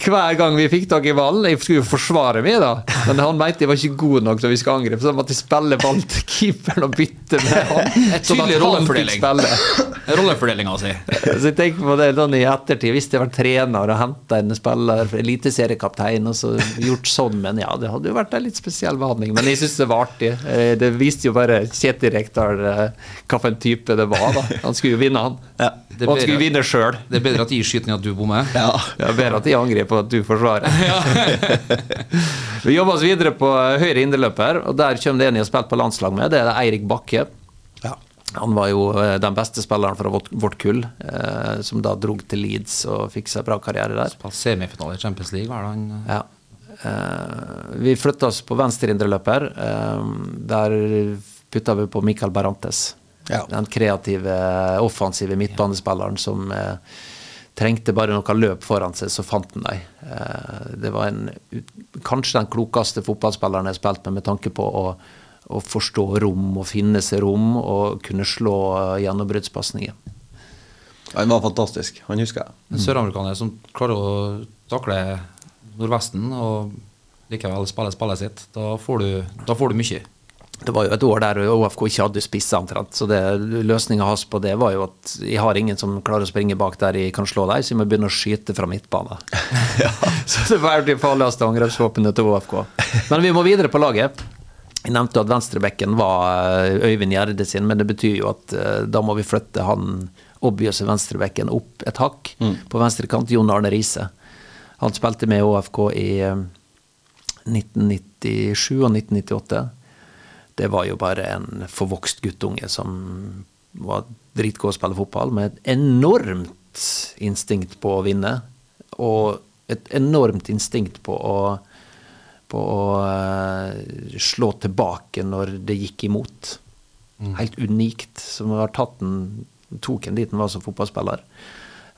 Hver gang vi fikk tak i ballen Jeg skulle jo forsvare meg, da, men han mente jeg var ikke god nok til vi skulle angripe, så da måtte jeg spille ballen til keeperen og bytte med han. Tydelig rollefordeling. Rollefordelinga si. Så jeg tenker på det sånn i ettertid, hvis jeg var trener og henta en spiller, eliteseriekaptein, og så gjort sånn, men ja, det hadde jo vært en litt spesiell behandling. Men jeg syns det var artig. Eh, Det viste jo bare Kjetil Rekdal eh, hva for en type det var, da. Han skulle jo vinne, han. Ja. Og han skulle jeg- vinne sjøl. Det er bedre at jeg skyter enn at du bommer. Ja. Er bedre at jeg angriper at du forsvarer. Vi jobber oss videre på eh, høyre indreløper, og der kommer det en jeg har spilt på landslag med. Det er Eirik Bakke. Han var jo den beste spilleren fra vårt, vårt kull, eh, som da drog til Leeds og fikk seg bra karriere der. Semifinale i Champions League, var det han Ja. Eh, vi flytta oss på venstre indreløper. Eh, der putta vi på Michael Berantes. Ja. Den kreative, offensive midtbanespilleren som eh, trengte bare noe løp foran seg, så fant han dem. Eh, det var en, kanskje den klokeste fotballspilleren jeg har spilt med, med tanke på å, å forstå rom og finne seg rom og kunne slå gjennombruddspasninger. Han var fantastisk. Han husker jeg. En søramerikaner som klarer å takle Nordvesten og likevel spille spillet sitt. Da får du, da får du mye. Det var jo et år der ÅFK ikke hadde spisser omtrent. Så løsninga hans på det var jo at jeg har ingen som klarer å springe bak der jeg kan slå deg, så jeg må begynne å skyte fra midtbane. så det var det farligste angrepsvåpenet til ÅFK. Men vi må videre på laget. Jeg nevnte at venstrebekken var eh, Øyvind Gjerde sin, men det betyr jo at eh, da må vi flytte han obvious venstrebekken opp et hakk. På venstre kant Jon Arne Riise. Han spilte med ÅFK i eh, 1997 og 1998 det var jo bare en forvokst guttunge som var dritgod å spille fotball, med et enormt instinkt på å vinne. Og et enormt instinkt på å, på å eh, slå tilbake når det gikk imot. Helt unikt. Som har tatt en, tok en dit han var som fotballspiller.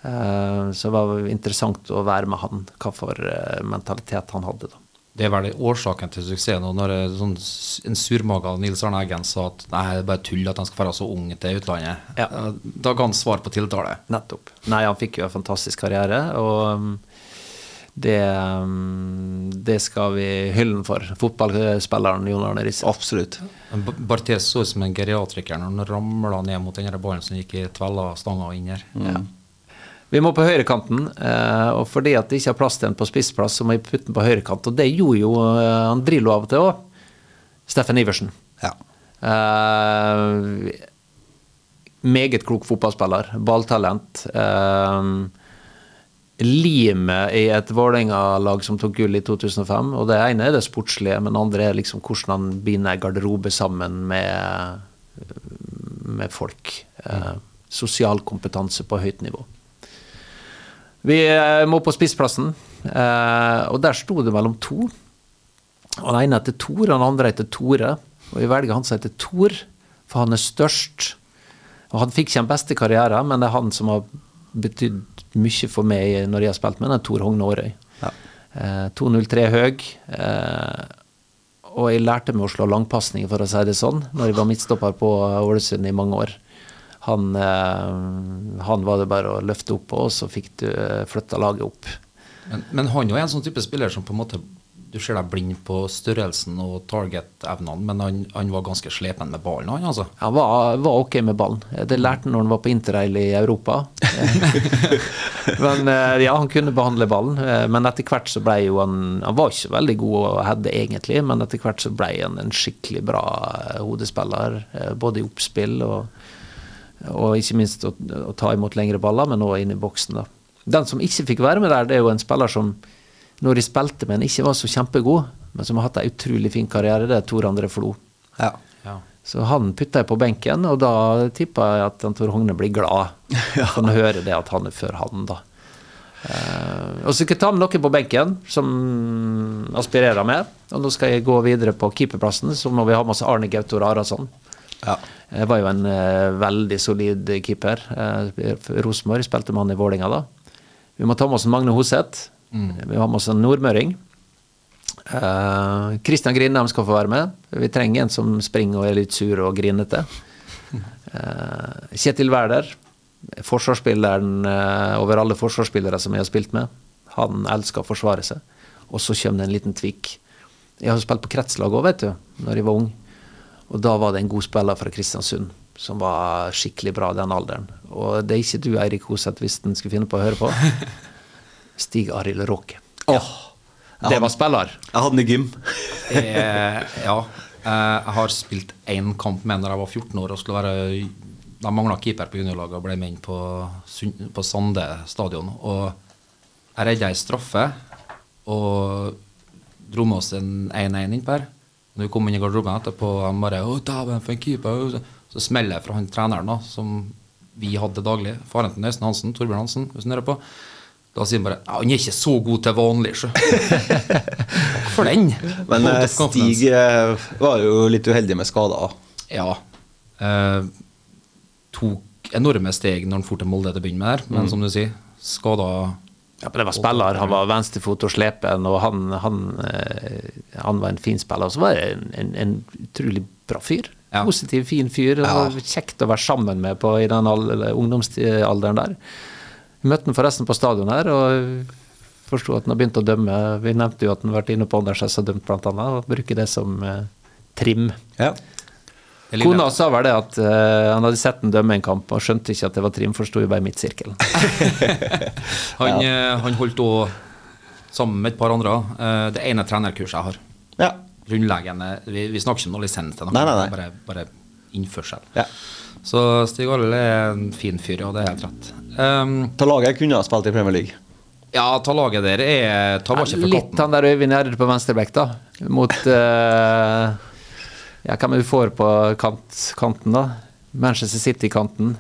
Eh, så det var interessant å være med han, hva for eh, mentalitet han hadde. da. Det er vel årsaken til suksessen. Og når sånn, en surmaga Nils Arne Eggen sa at nei, det er bare tull at han skal være så ung til utlandet, Ja. Eh, da ga han svar på tiltale. Nettopp. Nei, han fikk jo en fantastisk karriere, og um, det, um, det skal vi hylle for. Fotballspilleren Jon Arne Riise. Absolutt. Barthes så ut som en geriatriker når han ramla ned mot den ballen som gikk i tvella stanga inn her. Ja. Vi må på høyrekanten, eh, og fordi at det ikke har plass til en på spissplass, så må jeg putte den på høyrekant, og det gjorde jo Andrillo av og til òg. Steffen Iversen. Ja. Uh, meget klok fotballspiller. Balltalent. Uh, limet i et Vålerenga-lag som tok gull i 2005. Og det ene er det sportslige, men det andre er liksom hvordan han binder garderobe sammen med, med folk. Eh, sosial kompetanse på høyt nivå. Vi eh, må på spissplassen, eh, og der sto det mellom to. Og Den ene heter Tor, den andre heter Tore. Og vi velger han som heter Tor, for han er størst. Og Han fikk ikke den beste karrieren, men det er han som har betydd mye for meg når jeg har spilt med den, Tor Hogne Aarøy. Ja. Eh, 2,03 høy. Eh, og jeg lærte meg å slå langpasninger, for å si det sånn, når jeg var midtstopper på Ålesund i mange år. Han, eh, han var det bare å løfte opp på, og så fikk du eh, flytta laget opp. Men, men han er en sånn type spiller som på en måte Du ser deg blind på størrelsen og target-evnene, men han, han var ganske slepen med ballen, han altså. Han var, var ok med ballen. Det lærte han når han var på interrail i Europa. men eh, ja, han kunne behandle ballen. Men etter hvert så ble jo han Han var ikke veldig god å heade, egentlig, men etter hvert så ble han en skikkelig bra hodespiller. Både i oppspill og, og ikke minst å, å ta imot lengre baller, men òg inn i boksen. da. Den som ikke fikk være med der, det er jo en spiller som når de spilte med han, ikke var så kjempegod, men som har hatt en utrolig fin karriere. Det er Tor André Flo. Ja. Ja. Så han putta jeg på benken, og da tippa jeg at Tor Hogne blir glad for Han hører det at han er før han, da. Uh, og så skal jeg ta med noen på benken som aspirerer med. Og nå skal jeg gå videre på keeperplassen, så må vi ha med oss Arne Gautor Arason. Ja. Jeg var jo en eh, veldig solid keeper. Uh, Rosenborg spilte med han i Vålinga da. Vi må ta med oss Magne Hoseth. Vi har med oss en nordmøring. Kristian Grindheim skal få være med. Vi trenger en som springer og er litt sur og grinete. Eh, Kjetil Wæler, forsvarsspilleren eh, over alle forsvarsspillere som jeg har spilt med. Han elsker å forsvare seg. Og så kommer det en liten tvikk. Jeg har spilt på kretslag òg, vet du, når jeg var ung. Og da var det en god spiller fra Kristiansund som var skikkelig bra den alderen. Og det er ikke du, Eirik Hoseth, hvis den skulle finne på å høre på. Stig Arild Råke. Åh, Det var spiller. jeg hadde den i gym. Eh, ja. Eh, jeg har spilt én kamp med da jeg var 14 år og skulle være De mangla keeper på juniorlaget og ble med inn på, på Sande stadion. Og jeg redda ei straffe og dro med oss en 1-1 innpå her. Når vi kom inn i garderoben etterpå, han bare dæven, for en keeper!' Så smeller det fra han treneren da, som vi hadde daglig. Faren til Øystein Hansen, Torbjørn Hansen, hvis han hører på. Da sier han bare ja, 'Han er ikke så god til vanlig', sjø. Takk for den. Men eh. Stig eh, var jo litt uheldig med skader. Ja. Eh, tok enorme steg når han for til Molde til å begynne med, her, men som du sier, skada Ja, men det var spiller. Han var venstrefot og slepen, og han, han, eh, han var en fin spiller. Og så var det en, en, en utrolig bra fyr. Ja. Positiv, fin fyr. Ja. Kjekt å være sammen med på, i den ungdomsalderen der. Vi møtte han forresten på stadion her, og forsto at han har begynt å dømme. Vi nevnte jo at han har vært inne på Anders S og dømt, blant annet, og bruker det som eh, trim. Ja. Kona sa vel det at uh, han hadde sett han dømme en kamp, og skjønte ikke at det var trim, forsto jo bare midtsirkelen. Han, ja. han holdt òg, sammen med et par andre, uh, det ene trenerkurset jeg har. ja. Grunnleggende Vi, vi snakker ikke om noe lisens til noe, Nei, nei, nei. Bare, bare innførsel. Ja. Så Stig Arild er en fin fyr, og det er helt rett. Um, Ta laget kunne ha spilt i Premier League. ja, ta laget der er Ta var ikke for Litt han der Øyvind Gjerde på venstrebekk, da. Mot eh, Ja, hvem er vi får på kant, kanten, da? Manchester City-kanten.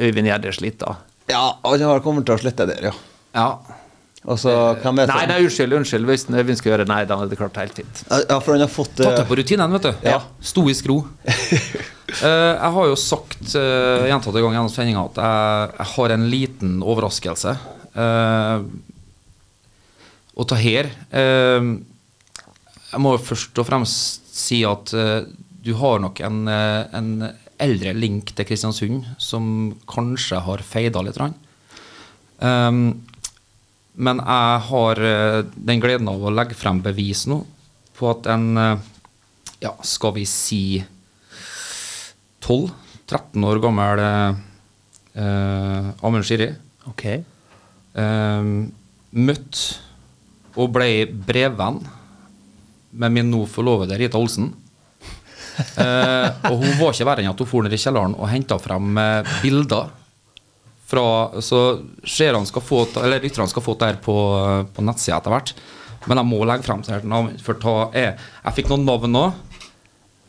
Øyvind Gjerde sliter, da. Ja, han har kommet til å slette der, ja. Ja. Og så, hvem vet Nei, nei, unnskyld, unnskyld. Hvis Øyvind skal gjøre Nei, da hadde det klart helt fint. Ja, for han har fått Tatt det eh, på rutinen, vet du. Ja. Stoisk ro. uh, jeg har jo sagt uh, gjentatte ganger gjennom sendinga at jeg, jeg har en liten overraskelse. Uh, og ta her Uh, Jeg må først og fremst si at eh, du har nok en, eh, en eldre link til Kristiansund som kanskje har feida litt. Um, men jeg har eh, den gleden av å legge frem bevis nå på at en eh, ja, skal vi si 12-13 år gammel uh, Amund Shiri okay. eh, møtt og ble brevvenn med min nå forlovede Rita Olsen. Eh, og hun var ikke verre enn at hun for ned i kjelleren og henta frem eh, bilder Fra, så lytterne skal få Eller skal få det her på, på nettsida etter hvert. Men jeg må legge frem til navn. For ta, jeg, jeg fikk noen navn nå.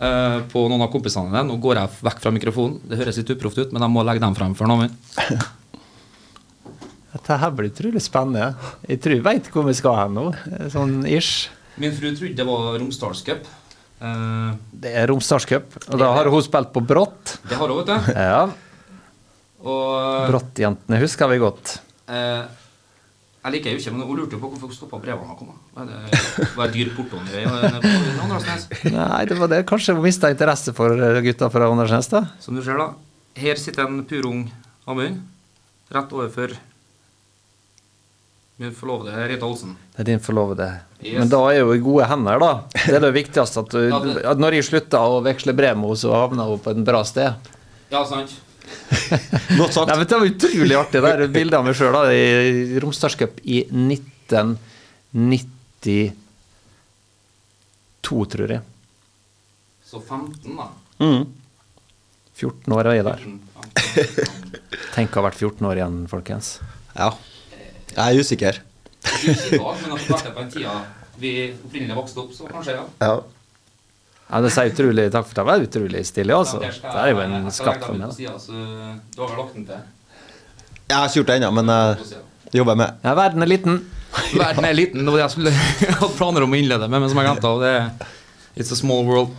eh, på noen av kompisene dine. Nå går jeg vekk fra mikrofonen. Det høres litt uproft ut, men jeg må legge dem frem for navn. Dette her blir utrolig spennende. Jeg tror jeg veit hvor vi skal hen nå. Sånn ish. Min fru trodde det var Romsdalscup. Uh, Det er Romsdalscup, og da har hun spilt på Brått. det har hun, vet du. Ja, Brått-jentene husker vi godt. Uh, jeg liker jo ikke, men hun lurte jo på hvorfor hun stoppa brevene å komme. Var det, var det dyr på Åndalsnes? Nei, det var det. Kanskje hun mista interesse for eh, gutta fra Åndalsnes, da. Som du ser, da. Her sitter en purung Amund. Rett overfor min forlovede Rita Olsen. Det er din forlovede. Yes. Men da er hun i gode hender, da. Det er det viktigste. At, du, at når jeg slutta å veksle brev med henne, så havna hun på et bra sted. Ja, sant? Godt sagt. Nei, men Det var utrolig artig. Det bildet bilde av meg sjøl i Romsdalscup i 1992, tror jeg. Så 15, da. Mm. 14 år er jeg der. Tenk å ha vært 14 år igjen, folkens. Ja. Jeg er usikker. Ikke i dag, men at det på en tida vi opprinnelig vokste opp, så kanskje, ja. Ja. Ja, Det sier utrolig takk for det. var utrolig stilig, altså. Ja, Det er jo en skatt for meg. da. siden, så Du har vel lagt den til? Jeg har ikke gjort det ennå, men jeg jobber med Ja, verden er liten. Verden er liten, det var det jeg skulle hatt planer om å innlede med, men som jeg glemte av. Det er It's a small world.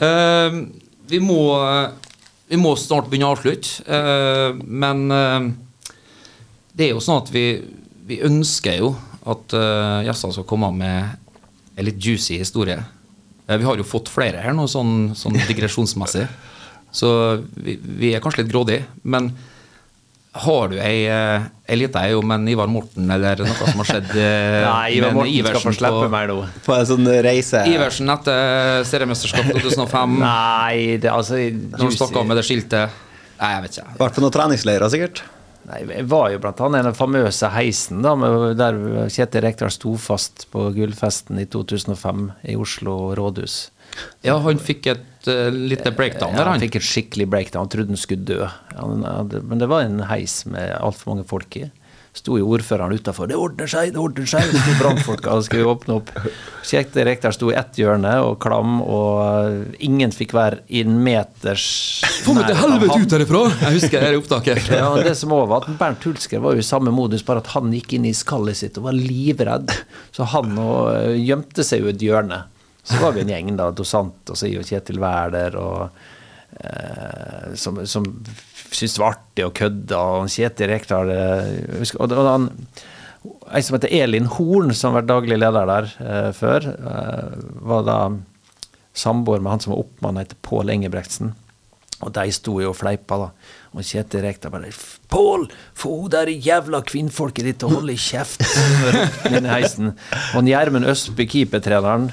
Uh, vi, må, vi må snart begynne å avslutte, uh, men uh, det er jo sånn at vi, vi ønsker jo at uh, gjestene skal komme med en litt juicy historie. Uh, vi har jo fått flere her nå, sånn, sånn digresjonsmessig. Så vi, vi er kanskje litt grådige. Men har du ei, eh, ei lita ei om en Ivar Morten eller noe som har skjedd Nei, Ivar Morten Iversen skal få slippe på- meg nå. på en sånn reise. Iversen etter seriemesterskap 2005. Nei, det er altså Når han stakk av med det skiltet. Nei, jeg vet ikke. Vært på noen treningsleirer, sikkert. Nei, Jeg var jo blant annet i den famøse heisen da, der Kjetil Rekdal sto fast på gullfesten i 2005 i Oslo rådhus. Ja, han fikk et uh, lite breakdown der, Ja, han han. fikk et skikkelig breakdown. Han trodde han skulle dø. Han men det var en heis med altfor mange folk i. Sto jo ordføreren utafor. 'Det ordner seg, det ordner seg!' Det sto brannfolka og skulle åpne opp. Kjekt Rekdal sto i ett hjørne og klam, og uh, ingen fikk være i en meters Få meg til helvete ut herifra! Jeg husker det opptaket. Ja, og det som også var at Bernt Hulsker var jo i samme modus, bare at han gikk inn i skallet sitt og var livredd. Så han og, øh, gjemte seg jo i et hjørne. Så var vi en gjeng, da. Dosant og så og Kjetil Wæler og eh, som, som syntes det var artig å kødde. Og Kjetil Rekdal eh, husker- og, og han Ei som heter Elin Horn, som har vært daglig leder der eh, før, eh, var da samboer med han som var oppmann, heter Pål Engebretsen. Og de sto jo og fleipa, da. Og Kjetil Rekdal bare 'Pål, få der jævla kvinnfolket ditt til å holde kjeft!' inn heisen. Og Gjermund Østby, keepertreneren,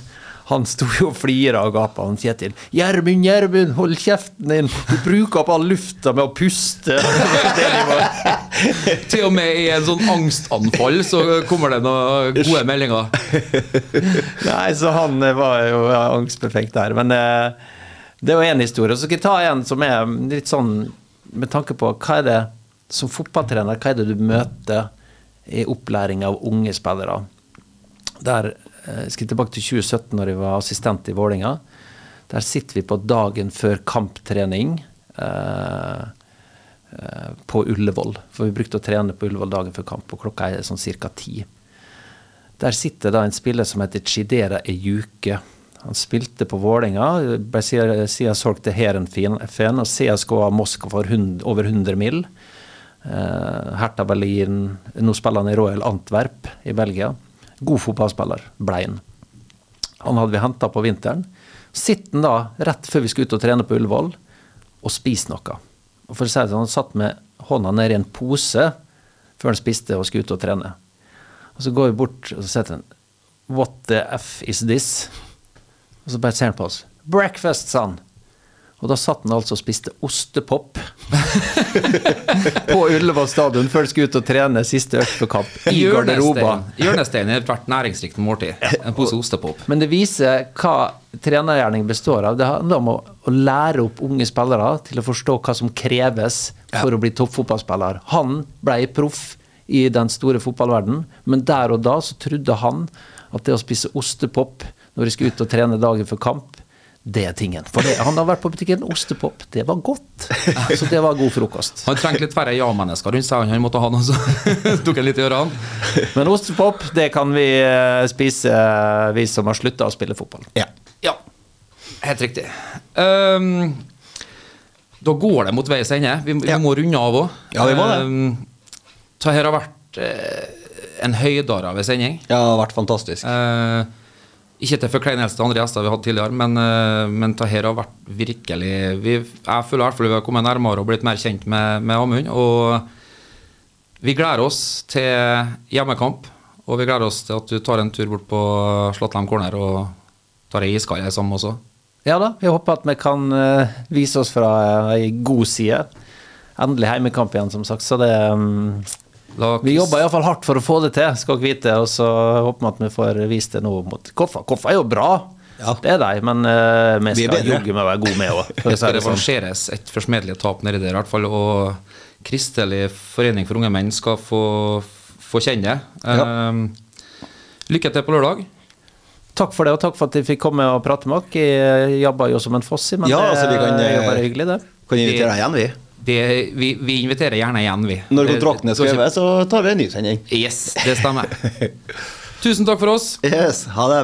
han sto jo og flira og gapa. Han Kjetil 'Gjermund, Gjermund, hold kjeften din! Du bruker opp all lufta med å puste!' Til og med i en sånn angstanfall så kommer det noen gode meldinger. Nei, så han eh, var jo angstperfekt der. Men eh, det var én historie. Så skal jeg ta en som er litt sånn med tanke på hva er det som fotballtrener, hva er det du møter i opplæring av unge spillere? Der eh, skal tilbake til 2017, når jeg var assistent i Vålinga. Der sitter vi på dagen før kamptrening eh, eh, på Ullevål. For vi brukte å trene på Ullevål dagen før kamp, og klokka er sånn ca. ti. Der sitter da en spiller som heter Chidera Ejuke. Han spilte på Vålinga, ble siden solgt til Heerenveen og ha Moskva for over 100 mill. Eh, Hertha Berlin Nå spiller han i Royal Antwerp i Belgia. God fotballspiller, ble han. Han hadde vi henta på vinteren. Sitter han da rett før vi skulle ut og trene på Ullevål, og spiser noe. Og for å si det sånn, Han satt med hånda ned i en pose før han spiste og skulle ut og trene. Og så går vi bort og så sier han What the F is this? Og så bare ser han på oss. Breakfast, sa han. Og da satt han altså og spiste ostepop på Ullevål stadion før han skulle ut og trene siste økt for kamp. I garderoba. Hjørnestein Hjørnestein er ethvert næringsrikt måltid. En pose ostepop. Men det viser hva trenergjerning består av. Det handler om å, å lære opp unge spillere til å forstå hva som kreves for å bli toppfotballspiller. Han ble proff i den store fotballverdenen, men der og da så trodde han at det å spise ostepop når de skulle ut og trene dagen for kamp, det er tingen. For det, han har vært på butikken, ostepop, det var godt. Så det var god frokost. Han trengte litt færre ja-mennesker rundt seg. Han måtte ha noe som tok en litt i ørene. Men ostepop, det kan vi eh, spise, eh, vi som har slutta å spille fotball. Ja. Ja, helt riktig. Um, da går det mot veis ende. Vi, vi Ja. må runde av òg. Ja, vi må det. det her har vært uh, en høydare av en sending. Ja, det har vært fantastisk. Eh, ikke til forkleinelse til andre gjester vi hadde tidligere, men, uh, men dette har vært virkelig vi, Jeg føler i hvert fall vi har kommet nærmere og blitt mer kjent med, med Amund. Og vi gleder oss til hjemmekamp. Og vi gleder oss til at du tar en tur bort på Slåttlem corner og tar ei iskald sammen også. Ja da, vi håper at vi kan eh, vise oss fra ei god side. Endelig heimekamp igjen, som sagt. Så det mm, Vi jobber iallfall hardt for å få det til, skal dere vite. Og så håper vi at vi får vist det nå mot Koffa. Koffa er jo bra, Ja. det er de, men uh, vi er skal jogge med å være gode med òg. Det skal revanseres et forsmedelig tap nedi der, i hvert fall. Og Kristelig forening for unge menn skal få, få kjenne det. Ja. Uh, lykke til på lørdag. Takk for det, og takk for at jeg fikk komme og prate med dere. Jeg jobber jo som en fossi, men Ja, det altså, vi kan, er jo eh, bare hyggelig, det. Kan invitere deg igjen, vi. Det, vi, vi inviterer gjerne igjen, vi. Når kontrakten er skrevet, så tar vi en ny sending. Yes, det stemmer. Tusen takk for oss. Yes, ha det.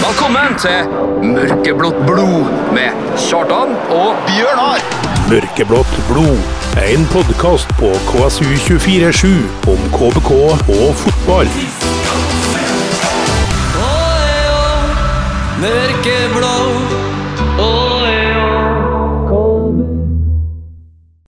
Velkommen til Mørkeblått blod med Kjartan og Bjørnar! Mørkeblått blod. er En podkast på KSU247 om KBK og fotball. Mørkeblå